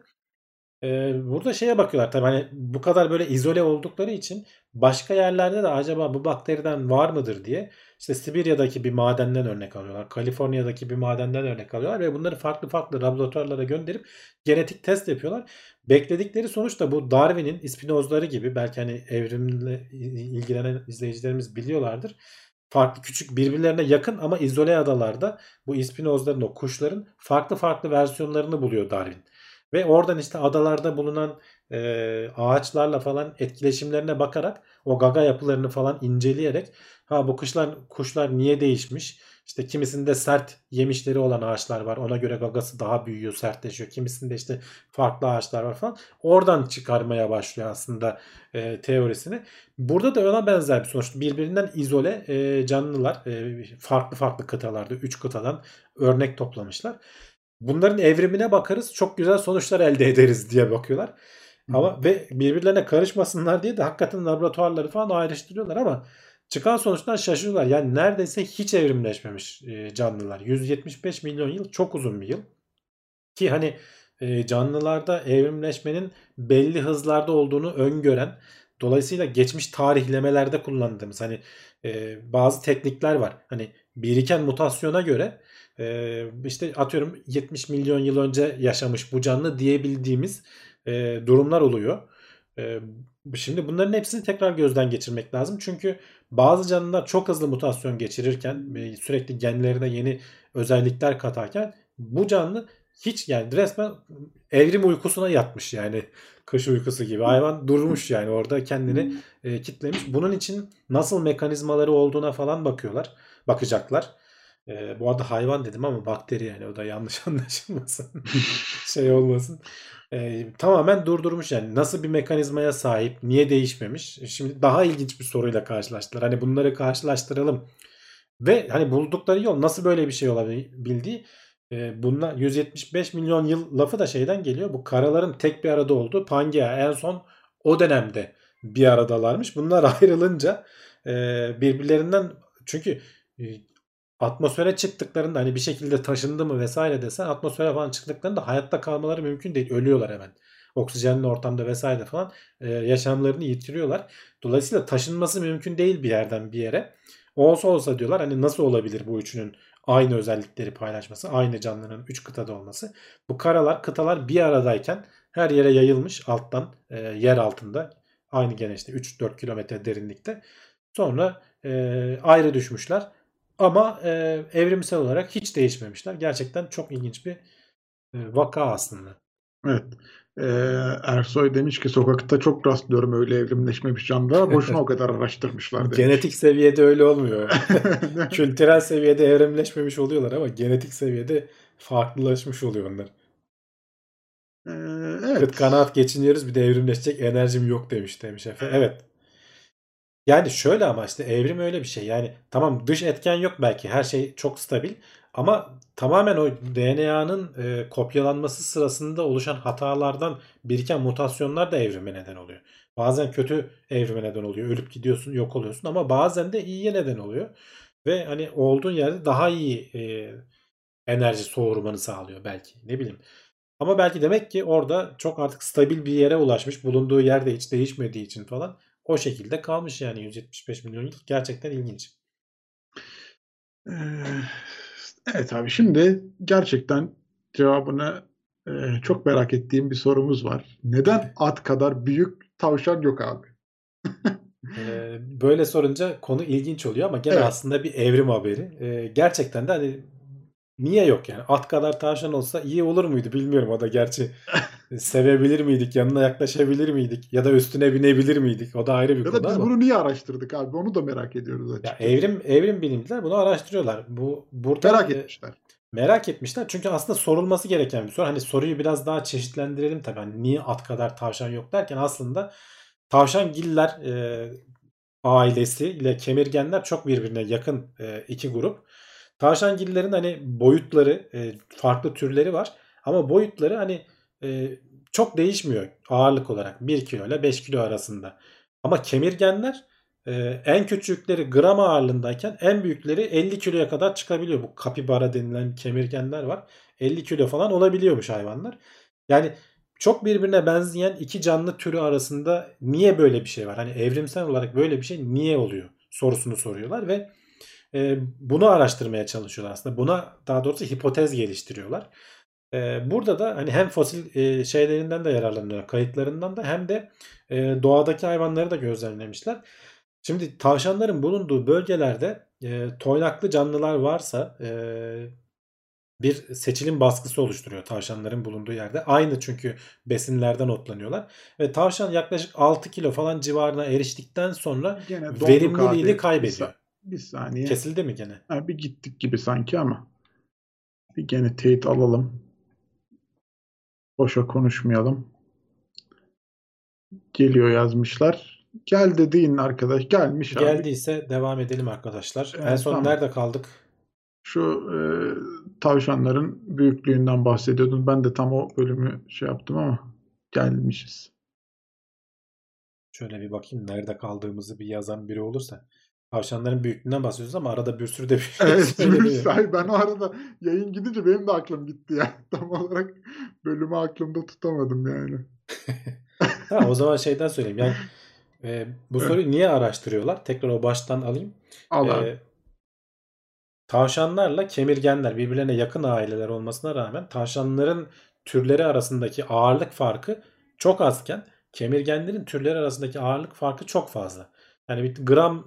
Ee, burada şeye bakıyorlar tabii hani bu kadar böyle izole oldukları için başka yerlerde de acaba bu bakteriden var mıdır diye işte Sibirya'daki bir madenden örnek alıyorlar. Kaliforniya'daki bir madenden örnek alıyorlar ve bunları farklı farklı laboratuvarlara gönderip genetik test yapıyorlar. Bekledikleri sonuç da bu Darwin'in ispinozları gibi belki hani evrimle ilgilenen izleyicilerimiz biliyorlardır. Farklı küçük birbirlerine yakın ama izole adalarda bu ispinozların o kuşların farklı farklı versiyonlarını buluyor Darwin. Ve oradan işte adalarda bulunan e, ağaçlarla falan etkileşimlerine bakarak o gaga yapılarını falan inceleyerek ha bu kuşlar kuşlar niye değişmiş? İşte kimisinde sert yemişleri olan ağaçlar var. Ona göre gagası daha büyüyor, sertleşiyor. Kimisinde işte farklı ağaçlar var falan. Oradan çıkarmaya başlıyor aslında e, teorisini. Burada da ona benzer bir sonuç. Birbirinden izole e, canlılar e, farklı farklı kıtalarda, 3 kıtadan örnek toplamışlar. Bunların evrimine bakarız çok güzel sonuçlar elde ederiz diye bakıyorlar. Ama ve birbirlerine karışmasınlar diye de hakikaten laboratuvarları falan ayrıştırıyorlar ama çıkan sonuçlar şaşırıyorlar. Yani neredeyse hiç evrimleşmemiş e, canlılar. 175 milyon yıl çok uzun bir yıl. Ki hani e, canlılarda evrimleşmenin belli hızlarda olduğunu öngören dolayısıyla geçmiş tarihlemelerde kullandığımız hani e, bazı teknikler var. Hani biriken mutasyona göre işte atıyorum 70 milyon yıl önce yaşamış bu canlı diyebildiğimiz durumlar oluyor. Şimdi bunların hepsini tekrar gözden geçirmek lazım. Çünkü bazı canlılar çok hızlı mutasyon geçirirken sürekli genlerine yeni özellikler katarken bu canlı hiç yani resmen evrim uykusuna yatmış yani [LAUGHS] kış uykusu gibi. Hayvan durmuş yani orada kendini e, kitlemiş. Bunun için nasıl mekanizmaları olduğuna falan bakıyorlar. Bakacaklar. E, bu arada hayvan dedim ama bakteri yani o da yanlış [LAUGHS] anlaşılmasın. [LAUGHS] şey olmasın. E, tamamen durdurmuş yani. Nasıl bir mekanizmaya sahip? Niye değişmemiş? Şimdi daha ilginç bir soruyla karşılaştılar. Hani bunları karşılaştıralım. Ve hani buldukları yol nasıl böyle bir şey olabildiği e, bunlar 175 milyon yıl lafı da şeyden geliyor. Bu karaların tek bir arada olduğu Pangea en son o dönemde bir aradalarmış. Bunlar [LAUGHS] ayrılınca e, birbirlerinden çünkü e, atmosfere çıktıklarında hani bir şekilde taşındı mı vesaire desen atmosfere falan çıktıklarında hayatta kalmaları mümkün değil. Ölüyorlar hemen. Oksijenli ortamda vesaire falan e, yaşamlarını yitiriyorlar. Dolayısıyla taşınması mümkün değil bir yerden bir yere. Olsa olsa diyorlar hani nasıl olabilir bu üçünün aynı özellikleri paylaşması, aynı canlının 3 kıtada olması. Bu karalar, kıtalar bir aradayken her yere yayılmış alttan, e, yer altında. Aynı gene işte 3-4 kilometre derinlikte. Sonra e, ayrı düşmüşler. Ama e, evrimsel olarak hiç değişmemişler. Gerçekten çok ilginç bir e, vaka aslında. Evet. Ee, Ersoy demiş ki sokakta çok rastlıyorum öyle evrimleşmemiş canlılara. Boşuna o kadar araştırmışlar demiş. Genetik seviyede öyle olmuyor. [LAUGHS] Kültürel seviyede evrimleşmemiş oluyorlar ama genetik seviyede farklılaşmış oluyor onlar. Ee, Kıt evet. kanaat geçiniyoruz bir de evrimleşecek enerjim yok demiş demiş Efe. Evet. Yani şöyle ama işte evrim öyle bir şey. Yani tamam dış etken yok belki her şey çok stabil ama tamamen o DNA'nın e, kopyalanması sırasında oluşan hatalardan biriken mutasyonlar da evrime neden oluyor. Bazen kötü evrime neden oluyor. Ölüp gidiyorsun, yok oluyorsun ama bazen de iyiye neden oluyor. Ve hani olduğun yerde daha iyi e, enerji soğurmanı sağlıyor belki. Ne bileyim. Ama belki demek ki orada çok artık stabil bir yere ulaşmış. Bulunduğu yerde hiç değişmediği için falan o şekilde kalmış yani 175 milyon yıl. Gerçekten ilginç. Evet abi şimdi gerçekten cevabını çok merak ettiğim bir sorumuz var. Neden at kadar büyük tavşan yok abi? Böyle sorunca konu ilginç oluyor ama gene Evet. aslında bir evrim haberi. Gerçekten de hani niye yok yani? At kadar tavşan olsa iyi olur muydu bilmiyorum. O da gerçi [LAUGHS] sevebilir miydik? Yanına yaklaşabilir miydik? Ya da üstüne binebilir miydik? O da ayrı bir Ya konu da biz ama. bunu niye araştırdık abi? Onu da merak ediyoruz Ya açıkçası. evrim evrim bilimciler bunu araştırıyorlar. Bu burada Merak e, etmişler. Merak etmişler. Çünkü aslında sorulması gereken bir soru. Hani soruyu biraz daha çeşitlendirelim tabii. Hani niye at kadar tavşan yok derken aslında tavşangiller e, ailesi ile kemirgenler çok birbirine yakın e, iki grup. Tavşangillerin hani boyutları e, farklı türleri var. Ama boyutları hani e, çok değişmiyor ağırlık olarak. 1 kilo ile 5 kilo arasında. Ama kemirgenler e, en küçükleri gram ağırlığındayken en büyükleri 50 kiloya kadar çıkabiliyor. Bu kapibara denilen kemirgenler var. 50 kilo falan olabiliyormuş hayvanlar. Yani çok birbirine benzeyen iki canlı türü arasında niye böyle bir şey var? Hani evrimsel olarak böyle bir şey niye oluyor? Sorusunu soruyorlar ve e, bunu araştırmaya çalışıyorlar aslında. Buna daha doğrusu hipotez geliştiriyorlar. E, burada da hani hem fosil e, şeylerinden de yararlanıyorlar, kayıtlarından da hem de e, doğadaki hayvanları da gözlemlemişler. Şimdi tavşanların bulunduğu bölgelerde e, toynaklı canlılar varsa e, bir seçilim baskısı oluşturuyor tavşanların bulunduğu yerde. Aynı çünkü besinlerden otlanıyorlar. Ve tavşan yaklaşık 6 kilo falan civarına eriştikten sonra verimliliğini kaybediyor. Bir saniye. Kesildi mi gene? Ha, bir gittik gibi sanki ama. Bir gene teyit alalım. Boşa konuşmayalım. Geliyor yazmışlar. Gel dediğin arkadaş gelmiş abi. Geldiyse devam edelim arkadaşlar. en Evet, son tamam. nerede kaldık? Şu e, tavşanların büyüklüğünden bahsediyordun. Ben de tam o bölümü şey yaptım ama gelmişiz. Şöyle bir bakayım nerede kaldığımızı bir yazan biri olursa. Tavşanların büyüklüğünden bahsediyoruz ama arada bir sürü de bir şey Evet, [LAUGHS] sahi ben o arada yayın gidince benim de aklım gitti ya. [LAUGHS] Tam olarak bölümü aklımda tutamadım yani. [LAUGHS] Tamam o zaman şeyden söyleyeyim. Yani e, bu Evet. soruyu niye araştırıyorlar? Tekrar o baştan alayım. Al abi. E, tavşanlarla kemirgenler birbirlerine yakın aileler olmasına rağmen tavşanların türleri arasındaki ağırlık farkı çok azken kemirgenlerin türleri arasındaki ağırlık farkı çok fazla. Yani bir gram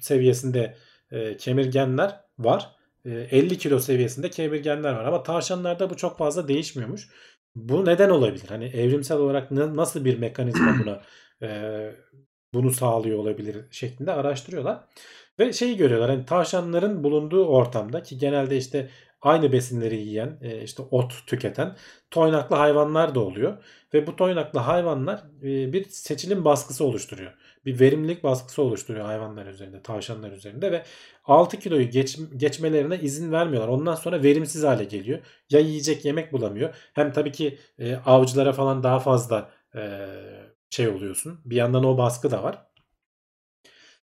seviyesinde e, kemirgenler var. E, 50 kilo seviyesinde kemirgenler var ama tavşanlarda bu çok fazla değişmiyormuş. Bu neden olabilir? Hani evrimsel olarak na- nasıl bir mekanizma buna [CLEARS THROAT] e, bunu sağlıyor olabilir şeklinde araştırıyorlar. Ve şeyi görüyorlar hani tavşanların bulunduğu ortamda ki genelde işte aynı besinleri yiyen e, işte ot tüketen toynaklı hayvanlar da oluyor. Ve bu toynaklı hayvanlar e, bir seçilim baskısı oluşturuyor. Bir verimlilik baskısı oluşturuyor hayvanlar üzerinde, tavşanlar üzerinde ve 6 kiloyu geç, geçmelerine izin vermiyorlar. Ondan sonra verimsiz hale geliyor. Ya yiyecek yemek bulamıyor. Hem tabii ki e, avcılara falan daha fazla e, şey oluyorsun. Bir yandan o baskı da var.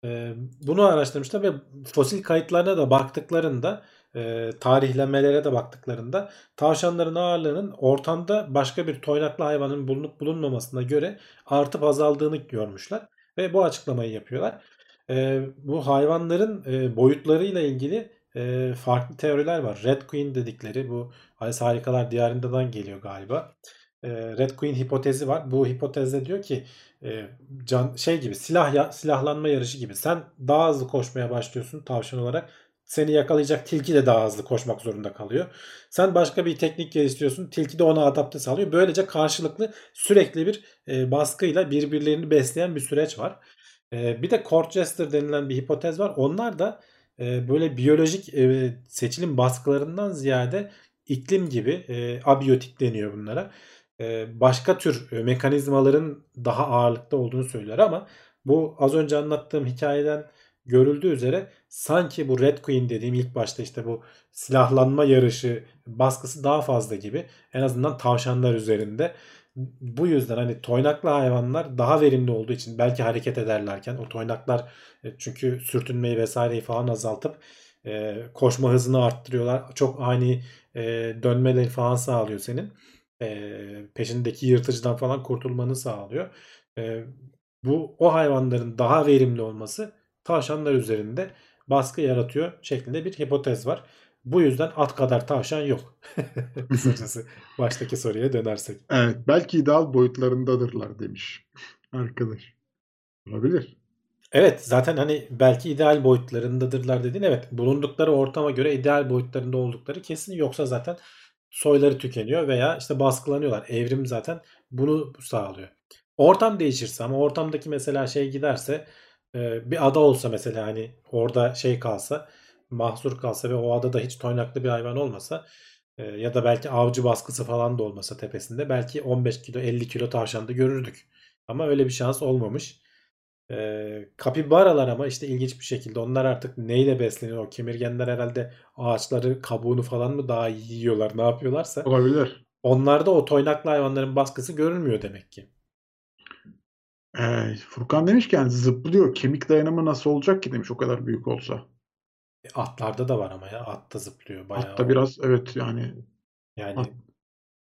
E, bunu araştırmışlar ve fosil kayıtlarına da baktıklarında e, tarihlemelere de baktıklarında tavşanların ağırlığının ortamda başka bir toynaklı hayvanın bulunup bulunmamasına göre artıp azaldığını görmüşler ve bu açıklamayı yapıyorlar. E, bu hayvanların e, boyutlarıyla ilgili e, farklı teoriler var. Red Queen dedikleri bu Alice Harikalar Diyarında'dan geliyor galiba. E, Red Queen hipotezi var. Bu hipotezde diyor ki e, can şey gibi silah ya, silahlanma yarışı gibi. Sen daha hızlı koşmaya başlıyorsun tavşan olarak. Seni yakalayacak tilki de daha hızlı koşmak zorunda kalıyor. Sen başka bir teknik geliştiriyorsun. Tilki de ona adapte sağlıyor. Böylece karşılıklı sürekli bir e, baskıyla birbirlerini besleyen bir süreç var. E, bir de court denilen bir hipotez var. Onlar da e, böyle biyolojik e, seçilim baskılarından ziyade iklim gibi e, abiyotik deniyor bunlara. E, başka tür e, mekanizmaların daha ağırlıkta olduğunu söylüyor ama bu az önce anlattığım hikayeden görüldüğü üzere sanki bu Red Queen dediğim ilk başta işte bu silahlanma yarışı baskısı daha fazla gibi. En azından tavşanlar üzerinde. Bu yüzden hani toynaklı hayvanlar daha verimli olduğu için belki hareket ederlerken o toynaklar e, çünkü sürtünmeyi vesaireyi falan azaltıp e, koşma hızını arttırıyorlar. Çok ani e, dönmeleri falan sağlıyor senin. E, peşindeki yırtıcıdan falan kurtulmanı sağlıyor. Bu o hayvanların daha verimli olması tavşanlar üzerinde baskı yaratıyor şeklinde bir hipotez var. Bu yüzden at kadar tavşan yok. [LAUGHS] Kısacası baştaki soruya dönersek. Evet, belki ideal boyutlarındadırlar demiş arkadaş. Olabilir. Evet zaten hani belki ideal boyutlarındadırlar dedin. Evet bulundukları ortama göre ideal boyutlarında oldukları kesin. Yoksa zaten soyları tükeniyor veya işte baskılanıyorlar. Evrim zaten bunu sağlıyor. Ortam değişirse ama ortamdaki mesela şey giderse bir ada olsa mesela hani orada şey kalsa mahsur kalsa ve o adada hiç toynaklı bir hayvan olmasa ya da belki avcı baskısı falan da olmasa tepesinde belki 15 kilo 50 kilo tavşan da görürdük. Ama öyle bir şans olmamış. E, kapibaralar ama işte ilginç bir şekilde onlar artık neyle besleniyor? O kemirgenler herhalde ağaçları kabuğunu falan mı daha iyi yiyorlar ne yapıyorlarsa. Olabilir. Onlarda o toynaklı hayvanların baskısı görülmüyor demek ki. Ee, Furkan demişken zıplıyor. Kemik dayanımı nasıl olacak ki demiş o kadar büyük olsa. E, atlarda da var ama ya at da zıplıyor bayağı. Atta biraz evet yani yani at,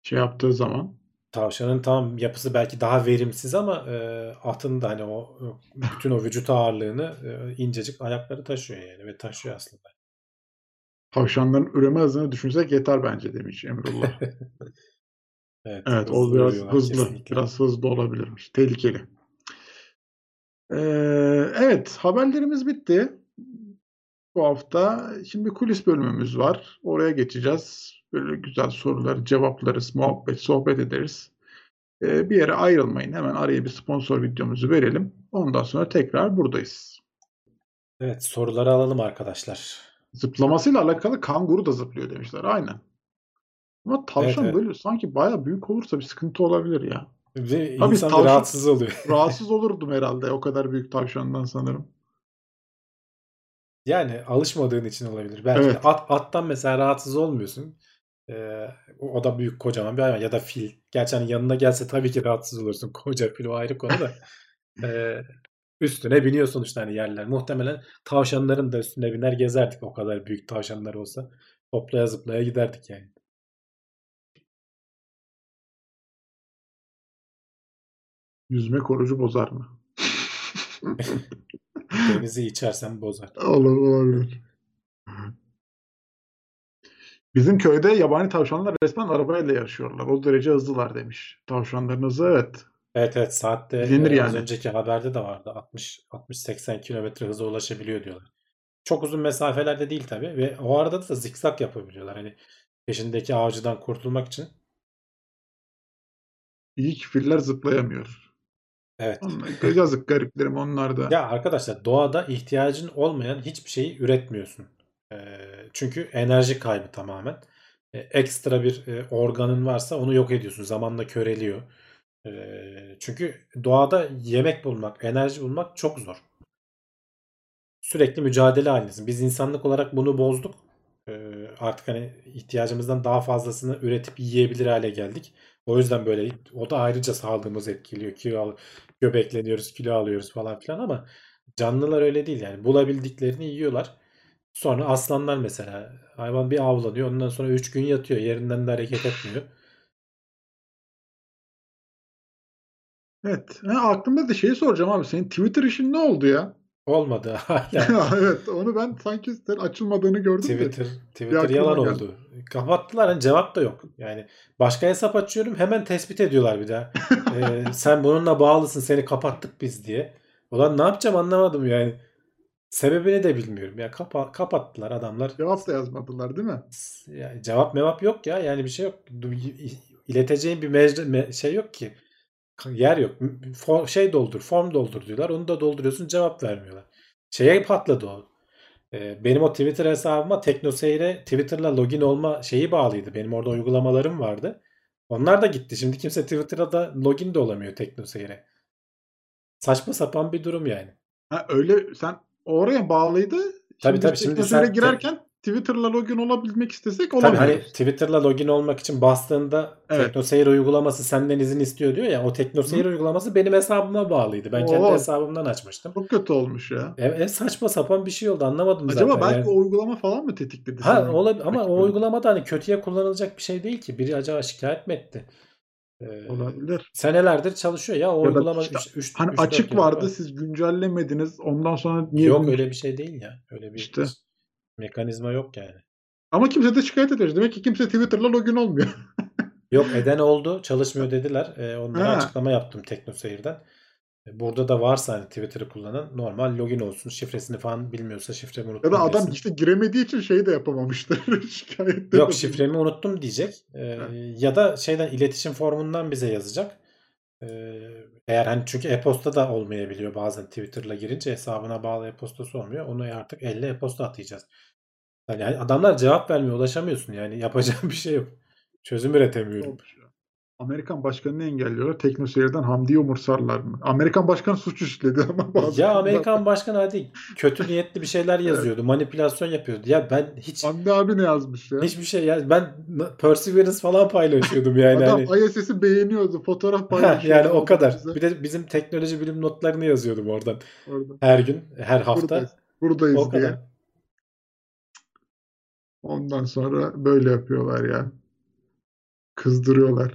şey yaptığı zaman tavşanın tam yapısı belki daha verimsiz ama e, atın da hani o bütün o vücut ağırlığını e, incecik ayakları taşıyor yani ve taşıyor aslında. Tavşanların üreme hızını düşünsek yeter bence demiş Emrullah. [LAUGHS] evet, evet o biraz hızlı. kesinlikle. Biraz hızlı olabilirmiş. Tehlikeli. Ee, evet haberlerimiz bitti. Bu hafta şimdi kulis bölümümüz var. Oraya geçeceğiz. Böyle güzel soruları cevaplarız, muhabbet, sohbet ederiz. Ee, bir yere ayrılmayın. Hemen araya bir sponsor videomuzu verelim. Ondan sonra tekrar buradayız. Evet soruları alalım arkadaşlar. Zıplamasıyla alakalı kanguru da zıplıyor demişler. Aynen. Ama tavşan Evet, evet. böyle sanki baya büyük olursa bir sıkıntı olabilir ya. Ve Tabii insan tavşan- rahatsız oluyor. [LAUGHS] Rahatsız olurdum herhalde o kadar büyük tavşandan sanırım. Yani alışmadığın için olabilir. Belki Evet. at, attan mesela rahatsız olmuyorsun. Ee, o da büyük kocaman bir hayvan ya da fil. Gerçi hani yanına gelse tabii ki rahatsız olursun. [LAUGHS] Koca fil o ayrı konu da. Ee, üstüne biniyor sonuçta hani yerler. Muhtemelen tavşanların da üstüne biner gezerdik o kadar büyük tavşanlar olsa. Hoplaya zıplaya giderdik yani. Yüzme korucu bozar mı? [LAUGHS] Denizi içersen bozar. Olur, olabilir. Bizim köyde yabani tavşanlar resmen arabayla yarışıyorlar. O derece hızlılar demiş. Tavşanların hızı evet. Evet evet saatte Bilinir e, az yani. önceki haberde de vardı 60 60-80 kilometre hıza ulaşabiliyor diyorlar. Çok uzun mesafelerde değil tabii ve o arada da zikzak yapabiliyorlar. Hani peşindeki avcıdan kurtulmak için. İyi ki filler zıplayamıyor. Evet. Onlar, [LAUGHS] yazık gariplerim onlar da. Ya arkadaşlar doğada ihtiyacın olmayan hiçbir şeyi üretmiyorsun. Ee, çünkü enerji kaybı tamamen. Ee, ekstra bir e, organın varsa onu yok ediyorsun. Zamanla köreliyor. Ee, çünkü doğada yemek bulmak, enerji bulmak çok zor. Sürekli mücadele halindesin. Biz insanlık olarak bunu bozduk. Artık hani ihtiyacımızdan daha fazlasını üretip yiyebilir hale geldik. O yüzden böyle o da ayrıca sağlığımızı etkiliyor. Kilo al, göbekleniyoruz, kilo alıyoruz falan filan ama canlılar öyle değil yani. Bulabildiklerini yiyorlar. Sonra aslanlar mesela hayvan bir avlanıyor. Ondan sonra 3 gün yatıyor. Yerinden de hareket etmiyor. Evet. Ha, aklımda da şeyi soracağım abi. Senin Twitter işin ne oldu ya? Olmadı [LAUGHS] hala. [LAUGHS] evet. Onu ben sanki açılmadığını gördüm de. Twitter Twitter aklıma yalan geldi. oldu. Kapattılar hani cevap da yok. Yani başka hesap açıyorum hemen tespit ediyorlar bir daha. [LAUGHS] Ee, sen bununla bağlısın seni kapattık biz diye. Ulan ne yapacağım anlamadım yani. Sebebini de bilmiyorum. Ya kapa kapattılar adamlar. Cevap da yazmadılar değil mi? Ya cevap mevap yok ya. Yani bir şey yok. İleteceğin bir mecra, me- şey yok ki. Yer yok. For- şey doldur, form doldur diyorlar. Onu da dolduruyorsun cevap vermiyorlar. Şeye patladı o. Ee, benim o Twitter hesabıma TeknoSeyir'e Twitter'la login olma şeyi bağlıydı. Benim orada uygulamalarım vardı. Onlar da gitti. Şimdi kimse Twitter'a da login de olamıyor TeknoSeyir'e. Saçma sapan bir durum yani. Ha öyle sen oraya bağlıydı. Tabii, tabii, şimdi sen- girerken Twitter'la login olabilmek istesek Tabii olamıyoruz. hani Twitter'la login olmak için bastığında Evet. TeknoSeyir uygulaması senden izin istiyor diyor ya. O TeknoSeyir uygulaması benim hesabıma bağlıydı. Ben kendi Oo. hesabımdan açmıştım. Çok kötü olmuş ya. E, e, saçma sapan bir şey oldu. Anlamadım Acaba zaten. belki yani. o uygulama falan mı tetikledi? Ha olabilir ama o uygulamada hani kötüye kullanılacak bir şey değil ki. Biri acaba şikayet mi etti? Ee, Olabilir. senelerdir çalışıyor ya o Ya uygulama işte 3 Hani açık vardı siz güncellemediniz. Ondan sonra niye Yok gün- öyle bir şey değil ya. Öyle bir İşte. Mekanizma yok yani. Ama kimse de şikayet ediyor. Demek ki kimse Twitter'la login olmuyor. [LAUGHS] Yok eden oldu. Çalışmıyor dediler. Ee, onlara Ha. açıklama yaptım TeknoSeyir'den. E, Burada da varsa hani Twitter'ı kullanan normal login olsun. Şifresini falan bilmiyorsa şifremi ya unuttum da adam desin. işte giremediği için şey de yapamamıştır. [LAUGHS] şikayet de Yok şifremi unuttum diyecek. Ee, Ha. ya da şeyden iletişim formundan bize yazacak. Ee, eğer hani çünkü e-posta da olmayabiliyor bazen Twitter'la girince hesabına bağlı e-postası olmuyor. Onu artık elle e-posta atayacağız. Yani adamlar cevap vermiyor, ulaşamıyorsun yani [LAUGHS] yapacağım bir şey yok. Çözüm üretemiyorum. Amerikan başkanını engelliyorlar. Teknoseyir'den Hamdi'yi umursarlar mı? Amerikan başkanı suç işledi ama [LAUGHS] bazı Ya Amerikan başkanı hadi kötü niyetli bir şeyler yazıyordu, manipülasyon yapıyordu. Ya ben hiç Hamdi abi ne yazmış ya? hiçbir şey ya ben Perseverance falan paylaşıyordum yani Adam hani. ISS'i beğeniyordu. Fotoğraf [LAUGHS] paylaşıyordu. yani o kadar. bize Bir de bizim teknoloji bilim notlarını yazıyordum oradan. orada. Her gün, her hafta. Buradayız, buradayız O diye. kadar. Ondan sonra böyle yapıyorlar ya. Kızdırıyorlar.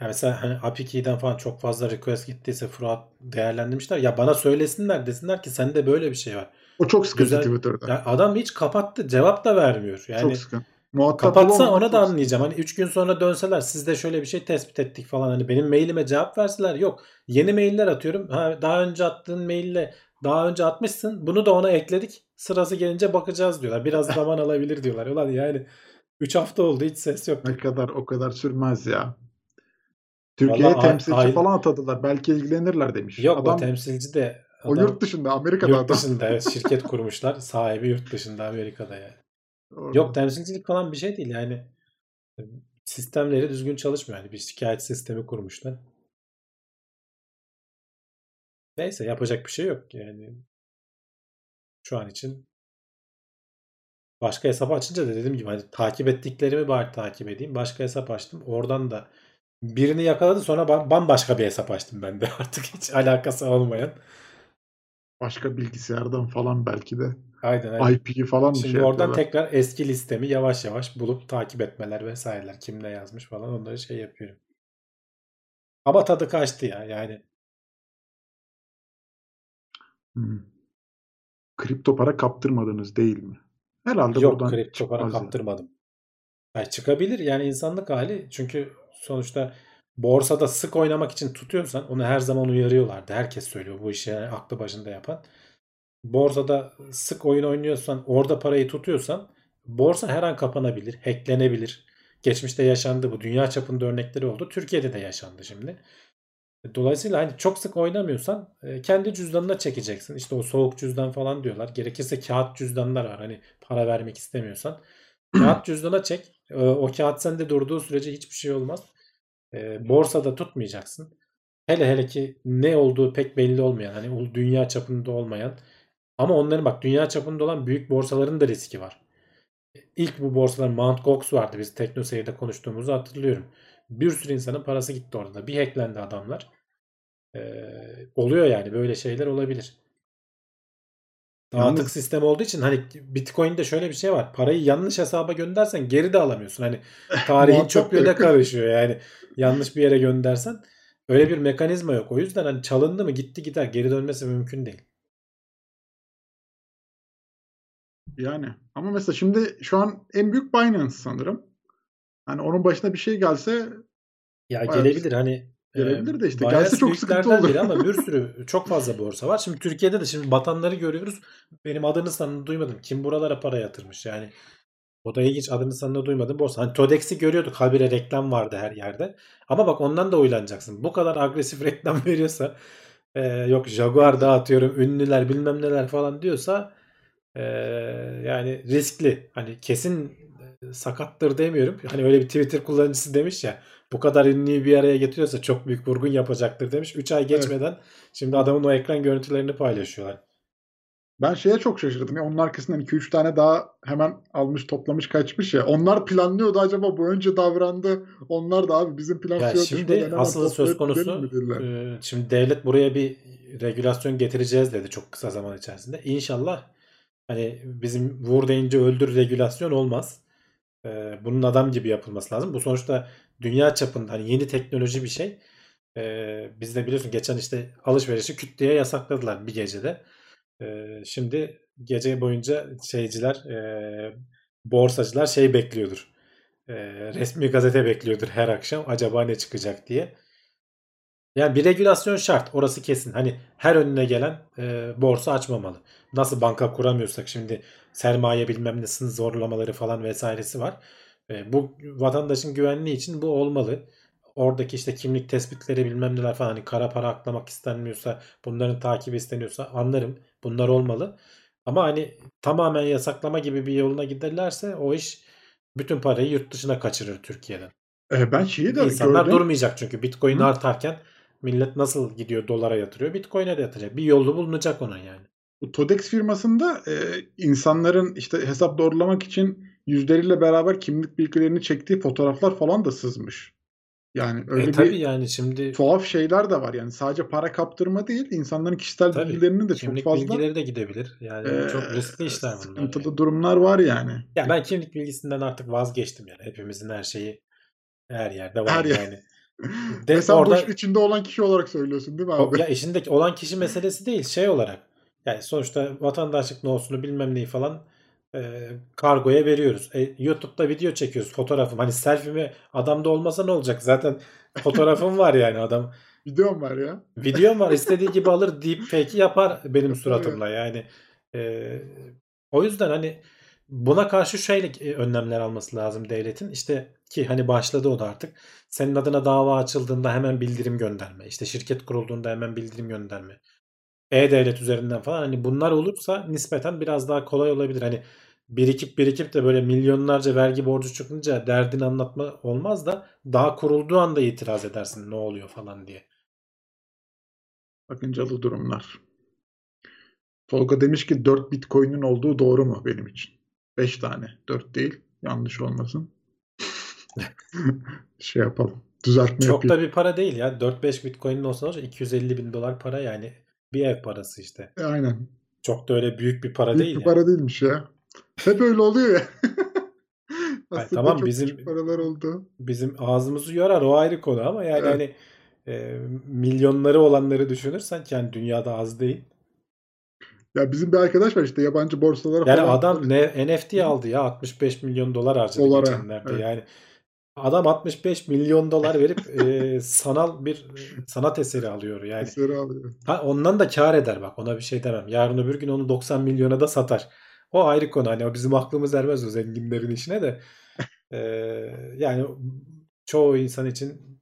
Ya mesela hani API falan çok fazla request gittiyse fraud değerlendirmişler. Ya bana söylesinler desinler ki sende böyle bir şey var. O çok sıkıntı Güzel. Twitter'da. Ya adam hiç kapattı. Cevap da vermiyor. Yani çok sıkıntı. Muhatap kapatsa ona da anlayacağım. Hani 3 gün sonra dönseler sizde şöyle bir şey tespit ettik falan. Hani benim mailime cevap verseler yok. Yeni mailler atıyorum. Ha, daha önce attığın maille daha önce atmışsın. Bunu da ona ekledik. Sırası gelince bakacağız diyorlar. Biraz [LAUGHS] zaman alabilir diyorlar. Ulan yani 3 hafta oldu hiç ses yok. Ne kadar o kadar sürmez ya. Türkiye'ye Vallahi temsilci aile- falan atadılar. Belki ilgilenirler demiş. Yok Adam o temsilci de o adam yurt dışında Amerika'da yurt adam. dışında evet [LAUGHS] şirket kurmuşlar. Sahibi yurt dışında Amerika'da yani. Orada. Yok temsilcilik falan bir şey değil yani. Sistemleri düzgün çalışmıyor. Yani bir şikayet sistemi kurmuşlar. Neyse yapacak bir şey yok yani. Şu an için başka hesap açınca da dediğim gibi hani takip ettiklerimi bari takip edeyim. Başka hesap açtım. Oradan da birini yakaladı sonra ba- bambaşka bir hesap açtım ben de [LAUGHS] artık hiç alakası olmayan. Başka bilgisayardan falan belki de. Aynen aynen. IP'yi falan bir Şimdi şey oradan yapıyorlar. tekrar eski listemi yavaş yavaş bulup takip etmeler vesaireler. Kim ne yazmış falan onları şey yapıyorum. Ama tadı kaçtı ya yani. Hmm. Kripto para kaptırmadınız değil mi? Herhalde Yok buradan kripto para kaptırmadım. Yani çıkabilir yani insanlık hali. Çünkü sonuçta borsada sık oynamak için tutuyorsan onu her zaman uyarıyorlardı. Herkes söylüyor bu işi yani aklı başında yapan. Borsada sık oyun oynuyorsan orada parayı tutuyorsan borsa her an kapanabilir, hacklenebilir. Geçmişte yaşandı bu. Dünya çapında örnekleri oldu. Türkiye'de de yaşandı şimdi. Dolayısıyla hani çok sık oynamıyorsan e, kendi cüzdanına çekeceksin. İşte o soğuk cüzdan falan diyorlar. Gerekirse kağıt cüzdanlar var. Hani para vermek istemiyorsan. [CLEARS THROAT] Kağıt cüzdana çek. E, O kağıt sende durduğu sürece hiçbir şey olmaz. E, Borsada tutmayacaksın. Hele hele ki ne olduğu pek belli olmayan hani dünya çapında olmayan ama onların bak dünya çapında olan büyük borsaların da riski var. İlk bu borsalar Mt. Gox vardı biz TeknoSeyir'de konuştuğumuzu hatırlıyorum. Bir sürü insanın parası gitti orada. da. Bir hacklendi adamlar. Oluyor yani böyle şeyler olabilir. Dağıtık sistem olduğu için hani Bitcoin'de şöyle bir şey var. Parayı yanlış hesaba göndersen geri de alamıyorsun. Hani [LAUGHS] tarihin Muhakkak çöplüğüne [LAUGHS] karışıyor yani. Yanlış bir yere göndersen öyle bir mekanizma yok. O yüzden hani çalındı mı gitti gider. Geri dönmesi mümkün değil. Yani ama mesela şimdi şu an en büyük Binance sanırım. Hani onun başına bir şey gelse Ya gelebilir hani Gelebilir de işte. Binance Gelse çok sıkıntı olur. biri ama bir [LAUGHS] sürü çok fazla borsa var. Şimdi Türkiye'de de şimdi batanları görüyoruz. Benim adını sanını duymadım. Kim buralara para yatırmış yani. O da ilginç adını sanını duymadım borsa. Hani Todex'i görüyorduk. Habire reklam vardı her yerde. Ama bak ondan da oylanacaksın. Bu kadar agresif [LAUGHS] reklam veriyorsa e, yok Jaguar dağıtıyorum ünlüler bilmem neler falan diyorsa e, yani riskli. Hani kesin sakattır demiyorum. Hani öyle bir Twitter kullanıcısı demiş ya bu kadar ünlüyü bir araya getiriyorsa çok büyük vurgun yapacaktır demiş. 3 ay geçmeden şimdi adamın o ekran görüntülerini paylaşıyorlar. Ben şeye çok şaşırdım ya. Onun arkasından 2-3 tane daha hemen almış toplamış kaçmış ya. Onlar planlıyordu acaba bu önce davrandı. Onlar da abi bizim plan Ya şimdi asıl söz konusu e, şimdi devlet buraya bir regülasyon getireceğiz dedi çok kısa zaman içerisinde. İnşallah hani bizim vur deyince öldür regülasyon olmaz. Bunun adam gibi yapılması lazım. Bu sonuçta dünya çapında hani yeni teknoloji bir şey. Biz de biliyorsun geçen işte alışverişi küt diye yasakladılar bir gecede. Şimdi gece boyunca şeyciler borsacılar şey bekliyordur. Resmi gazete bekliyordur her akşam acaba ne çıkacak diye. Yani bir regülasyon şart. Orası kesin. Hani her önüne gelen e, borsa açmamalı. Nasıl banka kuramıyorsak şimdi sermaye bilmem nesinin zorlamaları falan vesairesi var. E, bu vatandaşın güvenliği için bu olmalı. Oradaki işte kimlik tespitleri bilmem neler falan hani kara para aklamak istenmiyorsa bunların takibi isteniyorsa anlarım. Bunlar olmalı. Ama hani tamamen yasaklama gibi bir yoluna giderlerse o iş bütün parayı yurt dışına kaçırır Türkiye'den. E, ben şeyi de İnsanlar gördüm. durmayacak çünkü Bitcoin Hı. artarken millet nasıl gidiyor dolara yatırıyor Bitcoin'e de yatıracak. Bir yolu bulunacak onun yani. Bu Todex firmasında e, insanların işte hesap doğrulamak için yüzleriyle beraber kimlik bilgilerini çektiği fotoğraflar falan da sızmış. Yani öyle e bir tabii yani şimdi tuhaf şeyler de var. Yani sadece para kaptırma değil, insanların kişisel Tabii. bilgilerini de çok kimlik fazla bilgileri de gidebilir. Yani e, çok riskli işler bunlar. sıkıntılı yani. durumlar var yani. Ya ben kimlik bilgisinden artık vazgeçtim yani. Hepimizin her şeyi her yerde var Her yer- yani. De sen orada- bu işin içinde olan kişi olarak söylüyorsun değil mi abi? Ya işindeki olan kişi meselesi değil şey olarak. Yani sonuçta vatandaşlık nosunu bilmem neyi falan e, kargoya veriyoruz. E, YouTube'da video çekiyoruz fotoğrafım. Hani selfie'mi adamda olmasa ne olacak? Zaten [LAUGHS] fotoğrafım var yani adam. Videom var ya. Videom var istediği gibi alır [LAUGHS] deepfake'i yapar benim suratımla yani. E, o yüzden hani buna karşı şöyle önlemler alması lazım devletin. İşte ki hani başladı o da artık. Senin adına dava açıldığında hemen bildirim gönderme. İşte şirket kurulduğunda hemen bildirim gönderme. E-Devlet üzerinden falan hani bunlar olursa nispeten biraz daha kolay olabilir. Hani birikip birikip de böyle milyonlarca vergi borcu çıkınca derdini anlatma olmaz da daha kurulduğu anda itiraz edersin ne oluyor falan diye. Sakıncalı durumlar. Tolga demiş ki 4 bitcoin'in olduğu doğru mu benim için? 5 tane. 4 değil. Yanlış olmasın. [LAUGHS] şey yapalım. Düzeltme Çok yapayım. da bir para değil ya. 4-5 bitcoin'in olsa olacak? 250 bin dolar para yani bir ev parası işte. E, Aynen. Çok da öyle büyük bir para Büyük değil bir yani. para değilmiş ya. Hep öyle oluyor ya. [LAUGHS] Aslında tamam, çok bizim- paralar oldu. Bizim ağzımızı yorar o ayrı konu ama yani Evet. hani e, milyonları olanları düşünürsen yani dünyada az değil. Ya bizim bir arkadaş var işte yabancı borsalara Yani falan. adam ne NFT aldı ya 65 milyon dolar harcadı Dolara, geçenlerde. evet. Yani adam 65 milyon dolar verip e, sanal bir e, sanat eseri alıyor yani. eseri alıyor. Ha, ondan da kar eder bak ona bir şey demem. Yarın öbür gün onu 90 milyona da satar. O ayrı konu hani o bizim aklımız ermez o zenginlerin işine de. E, yani çoğu insan için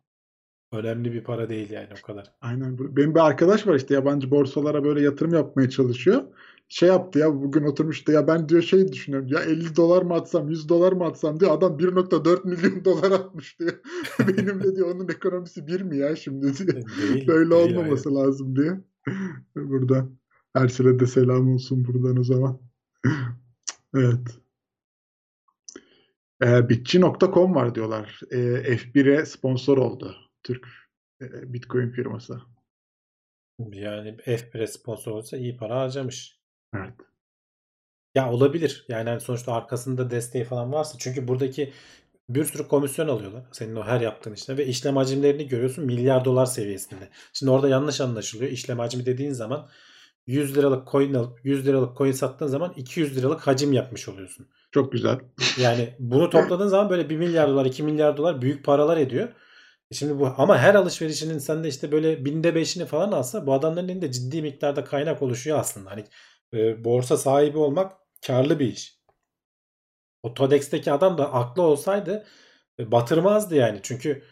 önemli bir para değil yani o kadar. Aynen. Benim bir arkadaş var işte yabancı borsalara böyle yatırım yapmaya çalışıyor. Şey yaptı ya bugün oturmuştu ya ben diyor şey düşünüyorum ya 50 dolar mı atsam 100 dolar mı atsam diyor adam 1.4 milyon [LAUGHS] dolar atmış diyor. [LAUGHS] Benim de diyor onun ekonomisi bir mi ya şimdi diyor. Değil, [LAUGHS] Böyle değil, olmaması lazım diye. Burada Ersel'e de selam olsun buradan o zaman. evet. Ee, Bitçi.com var diyorlar. Ee, F1'e sponsor oldu. Türk e, Bitcoin firması. Yani F1'e sponsor olsa iyi para harcamış. Evet. Ya olabilir. Yani hani sonuçta arkasında desteği falan varsa. Çünkü buradaki bir sürü komisyon alıyorlar. Senin o her yaptığın işine ve işlem hacimlerini görüyorsun milyar dolar seviyesinde. Şimdi orada yanlış anlaşılıyor. İşlem hacmi dediğin zaman 100 liralık coin alıp 100 liralık coin sattığın zaman 200 liralık hacim yapmış oluyorsun. Çok güzel. Yani bunu topladığın zaman böyle 1 milyar dolar 2 milyar dolar büyük paralar ediyor. Şimdi bu ama her alışverişinin sen de işte böyle binde beşini falan alsa bu adamların elinde ciddi miktarda kaynak oluşuyor aslında. Hani e, borsa sahibi olmak karlı bir iş. O Todex'teki adam da aklı olsaydı e, batırmazdı yani. Çünkü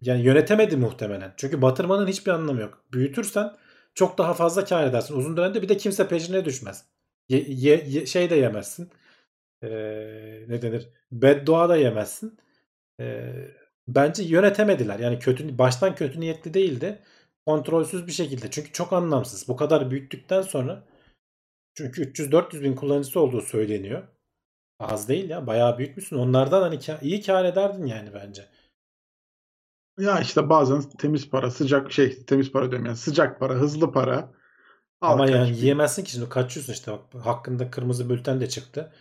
yani yönetemedi muhtemelen. Çünkü batırmanın hiçbir anlamı yok. Büyütürsen çok daha fazla kar edersin. Uzun dönemde bir de kimse peşine düşmez. Ye- ye- ye- şey de yemezsin. Ee, ne denir? Beddua da yemezsin. Ee, bence yönetemediler. Yani kötü baştan kötü niyetli değildi. Kontrolsüz bir şekilde. Çünkü çok anlamsız. Bu kadar büyüttükten sonra çünkü 300-400 bin kullanıcısı olduğu söyleniyor. Az değil ya. Bayağı büyütmüşsün. Onlardan hani iyi kar ederdin yani bence. Ya işte bazen temiz para, sıcak şey temiz para diyorum yani sıcak para, hızlı para. Al Ama yani bin. yiyemezsin ki şimdi kaçıyorsun işte bak hakkında kırmızı bülten de çıktı.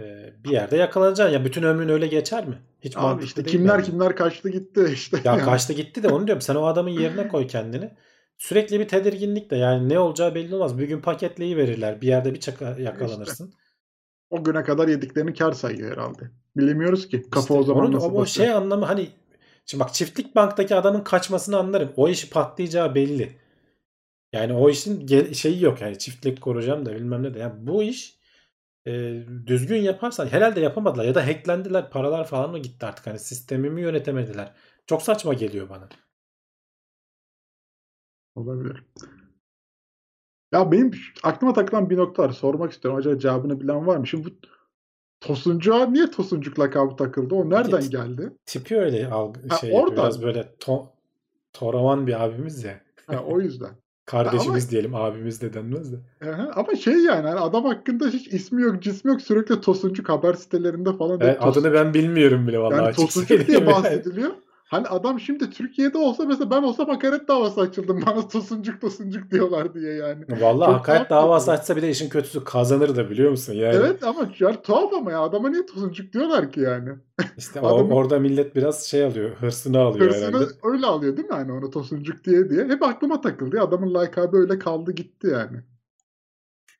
Ee, bir yerde yakalanacaksın. Ya bütün ömrün öyle geçer mi? Hiç Abi işte kimler bence. kimler kaçtı gitti [LAUGHS] işte. Ya yani. kaçta gitti de onu diyorum. Sen o adamın yerine koy kendini. Sürekli bir tedirginlikle yani ne olacağı belli olmaz. Bir gün paketleyi verirler. Bir yerde bir çaka yakalanırsın. O güne kadar yediklerini kar sayıyor herhalde. Bilemiyoruz ki. Kafa İşte o zaman onun nasıl o, o şey anlamı hani şimdi bak çiftlik banktaki adamın kaçmasını anlarım. O işi patlayacağı belli. Yani o işin şeyi yok yani çiftlik koruyacağım da bilmem ne de. Yani bu iş e, düzgün yaparsan herhalde yapamadılar ya da hacklendiler paralar falan mı gitti artık hani sistemimi yönetemediler. Çok saçma geliyor bana. Olabilir. Ya benim aklıma takılan bir nokta var. Sormak istiyorum. Acaba cevabını bilen var mı? Şimdi bu Tosuncuğa niye Tosuncuk lakabı takıldı? O nereden Git. geldi? Tipi öyle algı Ha, şey yapıyor. oradan. Biraz böyle to toraman bir abimiz ya. Ha, o yüzden. [LAUGHS] Kardeşimiz diyelim abimiz de denmez de. Aha, Ama şey yani hani adam hakkında hiç ismi yok, cismi yok. Sürekli Tosuncuk haber sitelerinde falan. Evet, Tosun- adını ben bilmiyorum bile vallahi yani Tosuncuk diye [LAUGHS] bahsediliyor. Hani adam şimdi Türkiye'de olsa mesela ben olsam hakaret davası açıldım. [LAUGHS] Bana Tosuncuk Tosuncuk diyorlar diye yani. Vallahi Çok hakaret davası açsa bir de işin kötüsü kazanır da biliyor musun? Yani Evet ama yani tuhaf ama ya adama niye Tosuncuk diyorlar ki yani? [LAUGHS] işte adamın- orada millet biraz şey alıyor, hırsını alıyor Hırsını herhalde. öyle alıyor değil mi hani ona Tosuncuk diye diye. Hep aklıma takıldı ya adamın lakabı öyle kaldı gitti yani.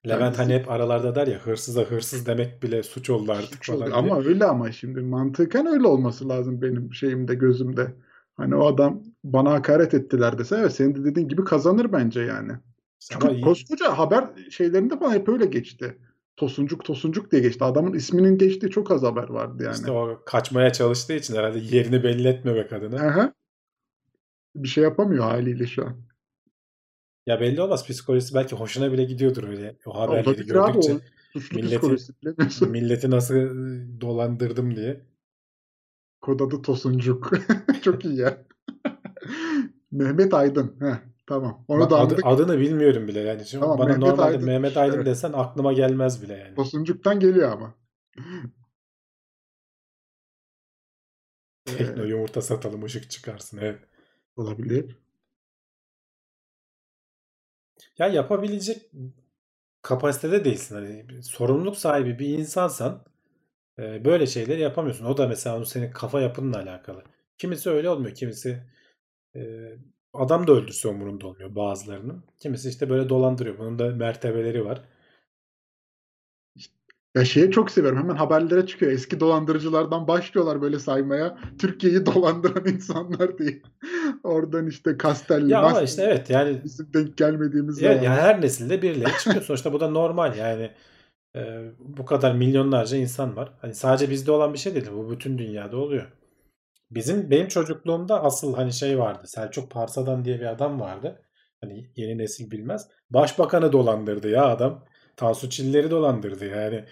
Levent Yani hani hep aralarda der ya hırsıza hırsız demek bile suç oldu artık Suç falan diye. Ama öyle ama şimdi mantıken öyle olması lazım benim şeyimde gözümde. Hani o adam bana hakaret ettiler dese evet senin de dediğin gibi kazanır bence yani. Çünkü iyi- koskoca haber şeylerinde falan hep öyle geçti. Tosuncuk Tosuncuk diye geçti. Adamın isminin geçtiği çok az haber vardı yani. işte o kaçmaya çalıştığı için herhalde yerini belli etmemek adına. Aha. Bir şey yapamıyor haliyle şu an. Ya belli olmaz psikolojisi belki hoşuna bile gidiyordur öyle. O haberleri Olabilir abi gördükçe o suçlu milleti- milleti nasıl dolandırdım diye. Kod adı Tosuncuk. [LAUGHS] Çok iyi ya. Mehmet Aydın. Heh, tamam. Onu Bak da adı- adını bilmiyorum bile yani. Şimdi Tamam, bana Mehmet normalde Aydın- Mehmet Aydın evet. desen aklıma gelmez bile yani. Tosuncuk'tan geliyor ama. Tekno Ee, yumurta satalım ışık çıkarsın. Evet. olabilir. Ya yapabilecek kapasitede değilsin. Hani sorumluluk sahibi bir insansan e, böyle şeyleri yapamıyorsun. O da mesela onun senin kafa yapınla alakalı. Kimisi öyle olmuyor. Kimisi e, adam da öldürse umurunda olmuyor bazılarının. Kimisi işte böyle dolandırıyor. Bunun da mertebeleri var. Ya şeyi çok seviyorum. Hemen haberlere çıkıyor. Eski dolandırıcılardan başlıyorlar böyle saymaya. Türkiye'yi [LAUGHS] dolandıran insanlar diye. [LAUGHS] Oradan işte Castelli, Ya ama işte evet yani bizim denk gelmediğimiz Ya, zaman. ya her nesilde birileri çıkıyor. Sonuçta bu da normal yani. e, bu kadar milyonlarca insan var. Hani sadece bizde olan bir şey değil. Bu bütün dünyada oluyor. Bizim benim çocukluğumda asıl hani şey vardı. Selçuk Parsadan diye bir adam vardı. Hani yeni nesil bilmez. Başbakanı dolandırdı ya adam. Tansu Çiller'i dolandırdı yani.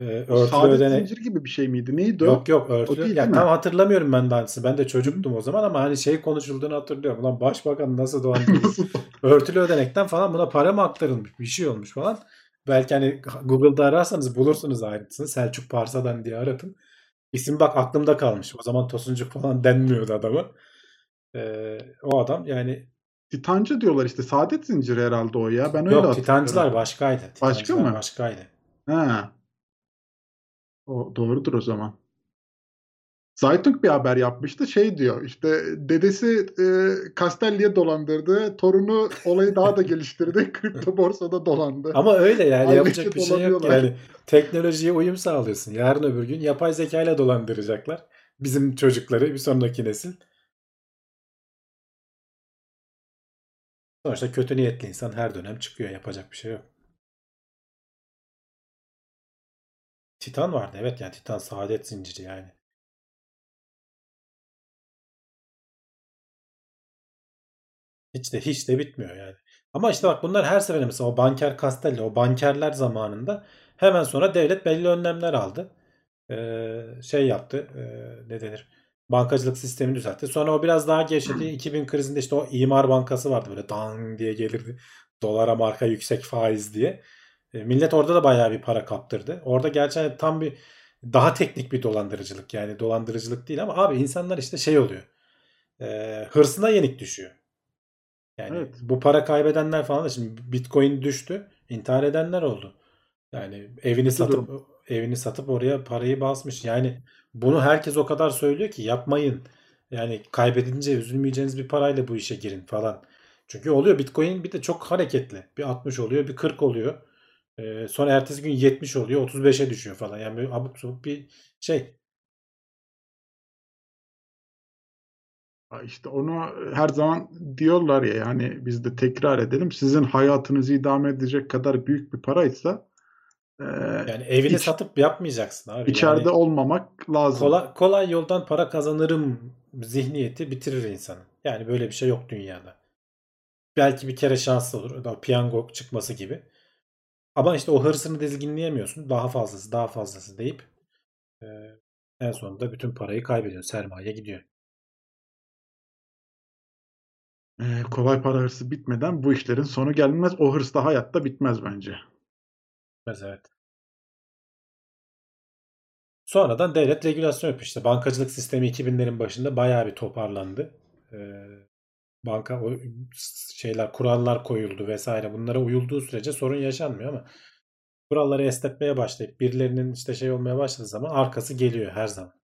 E, örtülü Saadet ödenek. zincir gibi bir şey miydi? Neydi o? Yok yok O örtülü. değil, ya değil mi? tam hatırlamıyorum ben aynısı. Ben de çocuktum o zaman ama hani şey konuşulduğunu hatırlıyorum. Ulan başbakan [LAUGHS] nasıl dolandırdı? Örtülü ödenekten falan buna para mı aktarılmış bir şey olmuş falan. Belki hani Google'da ararsanız bulursunuz ayrıntısını. Selçuk Parsa'dan diye aratın. İsim bak aklımda kalmış. O zaman Tosuncuk falan [LAUGHS] denmiyordu adamı. Ee, o adam yani Titancı diyorlar işte. Saadet zinciri herhalde o ya. Ben öyle yok. Titancılar başkaydı. Başka Titancılar mı? başkaydı. Ha. O doğrudur o zaman. Zaytung bir haber yapmıştı. Şey diyor işte dedesi e, Castelli'ye dolandırdı. Torunu olayı daha da geliştirdi. [LAUGHS] Kripto borsada dolandı. Ama öyle yani Ailece yapacak bir şey yok yani. Teknolojiye uyum sağlıyorsun. Yarın öbür gün yapay zeka ile dolandıracaklar. Bizim çocukları bir sonraki nesil. Sonuçta kötü niyetli insan her dönem çıkıyor. Yapacak bir şey yok. Titan vardı. Evet yani Titan saadet zinciri yani. Hiç de hiç de bitmiyor yani. Ama işte bak bunlar her seferinde mesela o banker Castelli, o bankerler zamanında hemen sonra devlet belli önlemler aldı. Ee, şey yaptı. ee, ne denir? Bankacılık sistemini düzeltti. Sonra o biraz daha gevşedi. 2000 krizinde işte o imar bankası vardı böyle dang diye gelirdi. Dolara marka yüksek faiz diye. E, millet orada da bayağı bir para kaptırdı. Orada gerçekten tam bir daha teknik bir dolandırıcılık yani dolandırıcılık değil ama abi insanlar işte şey oluyor. E, hırsına yenik düşüyor. Yani Evet. bu para kaybedenler falan da şimdi Bitcoin düştü. intihar edenler oldu. Yani evini Kötü satıp evini satıp oraya parayı basmış. Yani bunu herkes o kadar söylüyor ki yapmayın. Yani kaybedince üzülmeyeceğiniz bir parayla bu işe girin falan. Çünkü oluyor Bitcoin bir de çok hareketli. Bir 60 oluyor, bir 40 oluyor. Ee, sonra ertesi gün 70 oluyor, 35'e düşüyor falan. Yani böyle abuk sabuk bir şey. İşte onu her zaman diyorlar ya yani biz de tekrar edelim. Sizin hayatınızı idame edecek kadar büyük bir paraysa e, Yani evini iç- satıp yapmayacaksın abi. içeride Yani olmamak lazım. kolay, kolay yoldan para kazanırım zihniyeti bitirir insanı. Yani böyle bir şey yok dünyada. Belki bir kere şanslı olur. Da piyango çıkması gibi. Ama işte o hırsını dizginleyemiyorsun. Daha fazlası, daha fazlası deyip e, en sonunda bütün parayı kaybediyorsun. Sermaye gidiyor. E, kolay para hırsı bitmeden bu işlerin sonu gelmez. O hırs da hayatta bitmez bence. Evet. Sonradan devlet regülasyon yapıyor. İşte bankacılık sistemi 2000'lerin başında bayağı bir toparlandı. Ee, banka o şeyler kurallar koyuldu vesaire. Bunlara uyulduğu sürece sorun yaşanmıyor ama kuralları esnetmeye başlayıp birilerinin işte şey olmaya başladığı zaman arkası geliyor her zaman.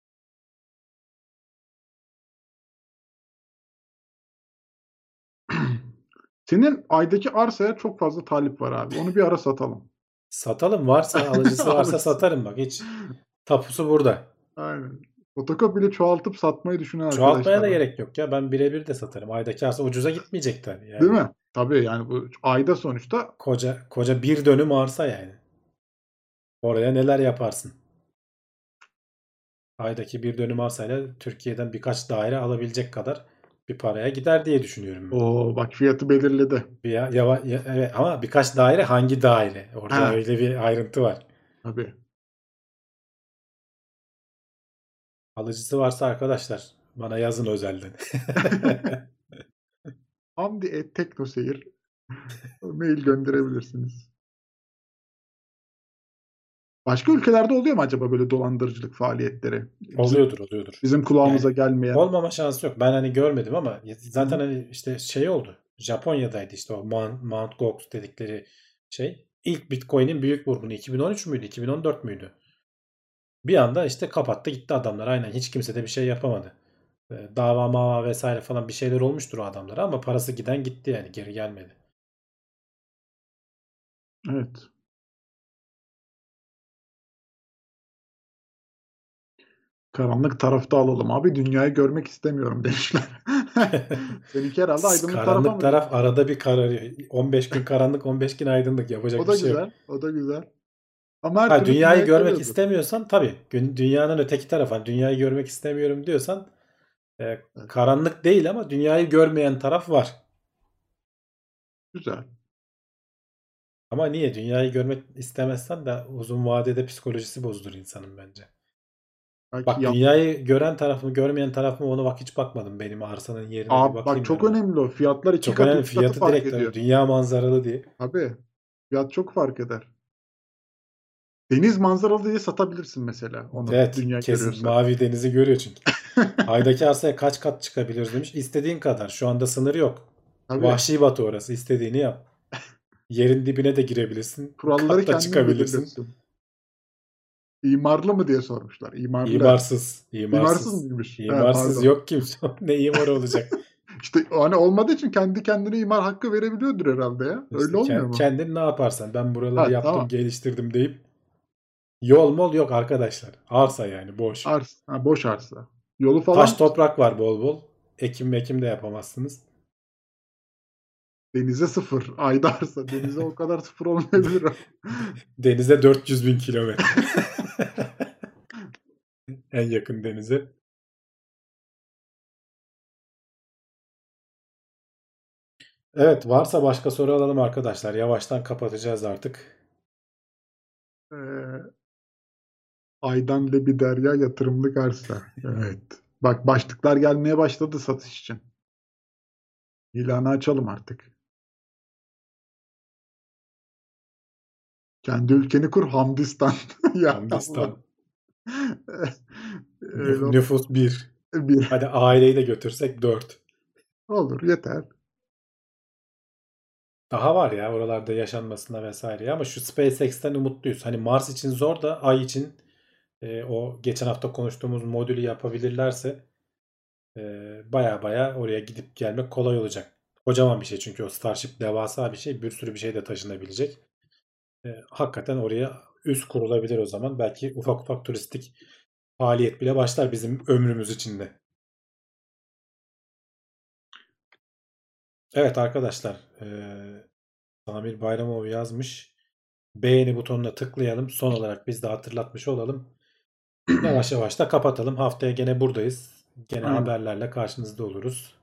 [CLEARS THROAT] Senin aydaki arsaya çok fazla talip var abi. Onu bir ara satalım. Satalım varsa [LAUGHS] alıcısı varsa satarım bak hiç. Tapusu burada. Aynen. Fotokopiyle çoğaltıp satmayı düşünen Çoğaltmaya arkadaşlar da var. gerek yok ya. Ben birebir de satarım. Aydaki arsa ucuza gitmeyecek tabii. Yani Değil mi? Tabii yani bu ayda sonuçta Koca koca bir dönüm arsa yani. Oraya neler yaparsın? Aydaki bir dönüm arsayla Türkiye'den birkaç daire alabilecek kadar bir paraya gider diye düşünüyorum. ben. o bak fiyatı belirledi. Ya, yava- ya- evet, ama birkaç daire hangi daire? Orada Ha. öyle bir ayrıntı var. Tabii. Alıcısı varsa arkadaşlar bana yazın özelden. [LAUGHS] Hamdi et teknoseyir [LAUGHS] mail gönderebilirsiniz. Başka ülkelerde oluyor mu acaba böyle dolandırıcılık faaliyetleri? Bizim, oluyordur oluyordur. bizim kulağımıza gelmeyen. Olmama şansı yok. Ben hani görmedim ama zaten hani işte şey oldu. Japonya'daydı işte o Mount, Mount Gox dedikleri şey. İlk Bitcoin'in büyük vurgunu 2013 müydü? 2014 müydü? Bir anda işte kapattı gitti adamlar. Aynen hiç kimse de bir şey yapamadı. Ee, Dava mava vesaire falan bir şeyler olmuştur o adamlara ama parası giden gitti yani geri gelmedi. Evet. Karanlık tarafta alalım abi. Dünyayı görmek istemiyorum demişler. [LAUGHS] Seninki herhalde aydınlık tarafa karanlık mı? taraf arada bir kararıyor. 15 gün karanlık 15 gün aydınlık yapacak O da bir şey yok. güzel. O da güzel. Ama her Ha, türlü dünyayı görmek görüyordur. istemiyorsan tabii. Dünyanın öteki tarafı. hani dünyayı görmek istemiyorum diyorsan e, karanlık değil ama dünyayı görmeyen taraf var. Güzel. Ama niye? Dünyayı görmek istemezsen de uzun vadede psikolojisi bozulur insanın bence. Belki Bak yan- dünyayı gören taraf mı görmeyen taraf mı ona bak hiç bakmadım benim arsanın yerine bir Abi bakayım bak çok önemli o. Fiyatlar iki Çok katı, önemli üç katı fiyatı fark direkt ediyor. dünya manzaralı diye. Tabii. Fiyat çok fark eder. Deniz manzaralı diye satabilirsin mesela. Onu Evet dünya kesin görüyorsa. mavi denizi görüyor çünkü. [LAUGHS] Aydaki arsaya kaç kat çıkabiliriz demiş. İstediğin kadar. Şu anda sınır yok. Tabii. Vahşi batı orası. İstediğini yap. [LAUGHS] Yerin dibine de girebilirsin. Kuralları kendin çıkabilirsin. belirliyorsun. İmarlı mı diye sormuşlar. İmarlı. İmarsız. İmarsız. İmarsız mıymış? Ha, İmarsız pardon. yok kimse. [LAUGHS] ne imar olacak? [LAUGHS] İşte hani olmadığı için kendi kendine imar hakkı verebiliyordur herhalde ya. Öyle İşte olmuyor kend- mu? Kendin ne yaparsan ben buraları Ha, yaptım tamam. geliştirdim deyip yol mol yok arkadaşlar. Arsa yani boş. Ars, ha, boş arsa. Yolu falan Taş toprak var bol bol. Ekim mekim de yapamazsınız. Denize sıfır. Aydarsa denize o kadar sıfır olmayabilir. [LAUGHS] Denize 400 bin kilometre. En yakın denize. Evet varsa başka soru alalım arkadaşlar. Yavaştan kapatacağız artık. Ee, Aydan Lebi Derya yatırımlık arsa. Evet. Bak başlıklar gelmeye başladı satış için. İlanı açalım artık. Kendi ülkeni kur Hamdistan. ya Hamdistan. [LAUGHS] Öyle Nüf- Nüfus 1. bir Hadi aileyi de götürsek 4. olur yeter. Daha var ya oralarda yaşanmasına vesaire ama şu SpaceX'ten umutluyuz. Hani Mars için zor da Ay için e, o geçen hafta konuştuğumuz modülü yapabilirlerse e, baya baya oraya gidip gelmek kolay olacak. Kocaman bir şey çünkü o Starship devasa bir şey. Bir sürü bir şey de taşınabilecek. E, hakikaten oraya üst kurulabilir o zaman. Belki ufak ufak turistik faaliyet bile başlar bizim ömrümüz içinde. Evet arkadaşlar, eee Samir Bayramov yazmış. Beğeni butonuna tıklayalım. Son olarak biz de hatırlatmış olalım. [CLEARS THROAT] Yavaş yavaş da kapatalım. Haftaya gene buradayız. Gene Aynen. haberlerle karşınızda oluruz.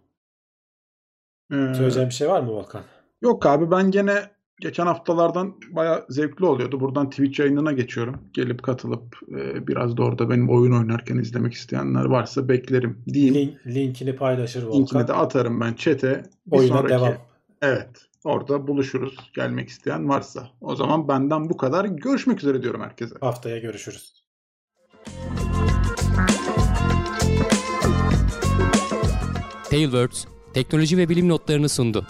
Ee, Söyleyeceğim bir şey var mı Volkan? Yok abi ben gene geçen haftalardan baya zevkli oluyordu. Buradan Twitch yayınına geçiyorum. Gelip katılıp e, biraz da orada benim oyun oynarken izlemek isteyenler varsa beklerim diyeyim. Link, linkini paylaşır Volkan. Linkini de atarım ben chat'e. Bir Oyuna sonraki- devam. Evet. Orada buluşuruz. Gelmek isteyen varsa. O zaman benden bu kadar. Görüşmek üzere diyorum herkese. Haftaya görüşürüz. Tailwords teknoloji ve bilim notlarını sundu.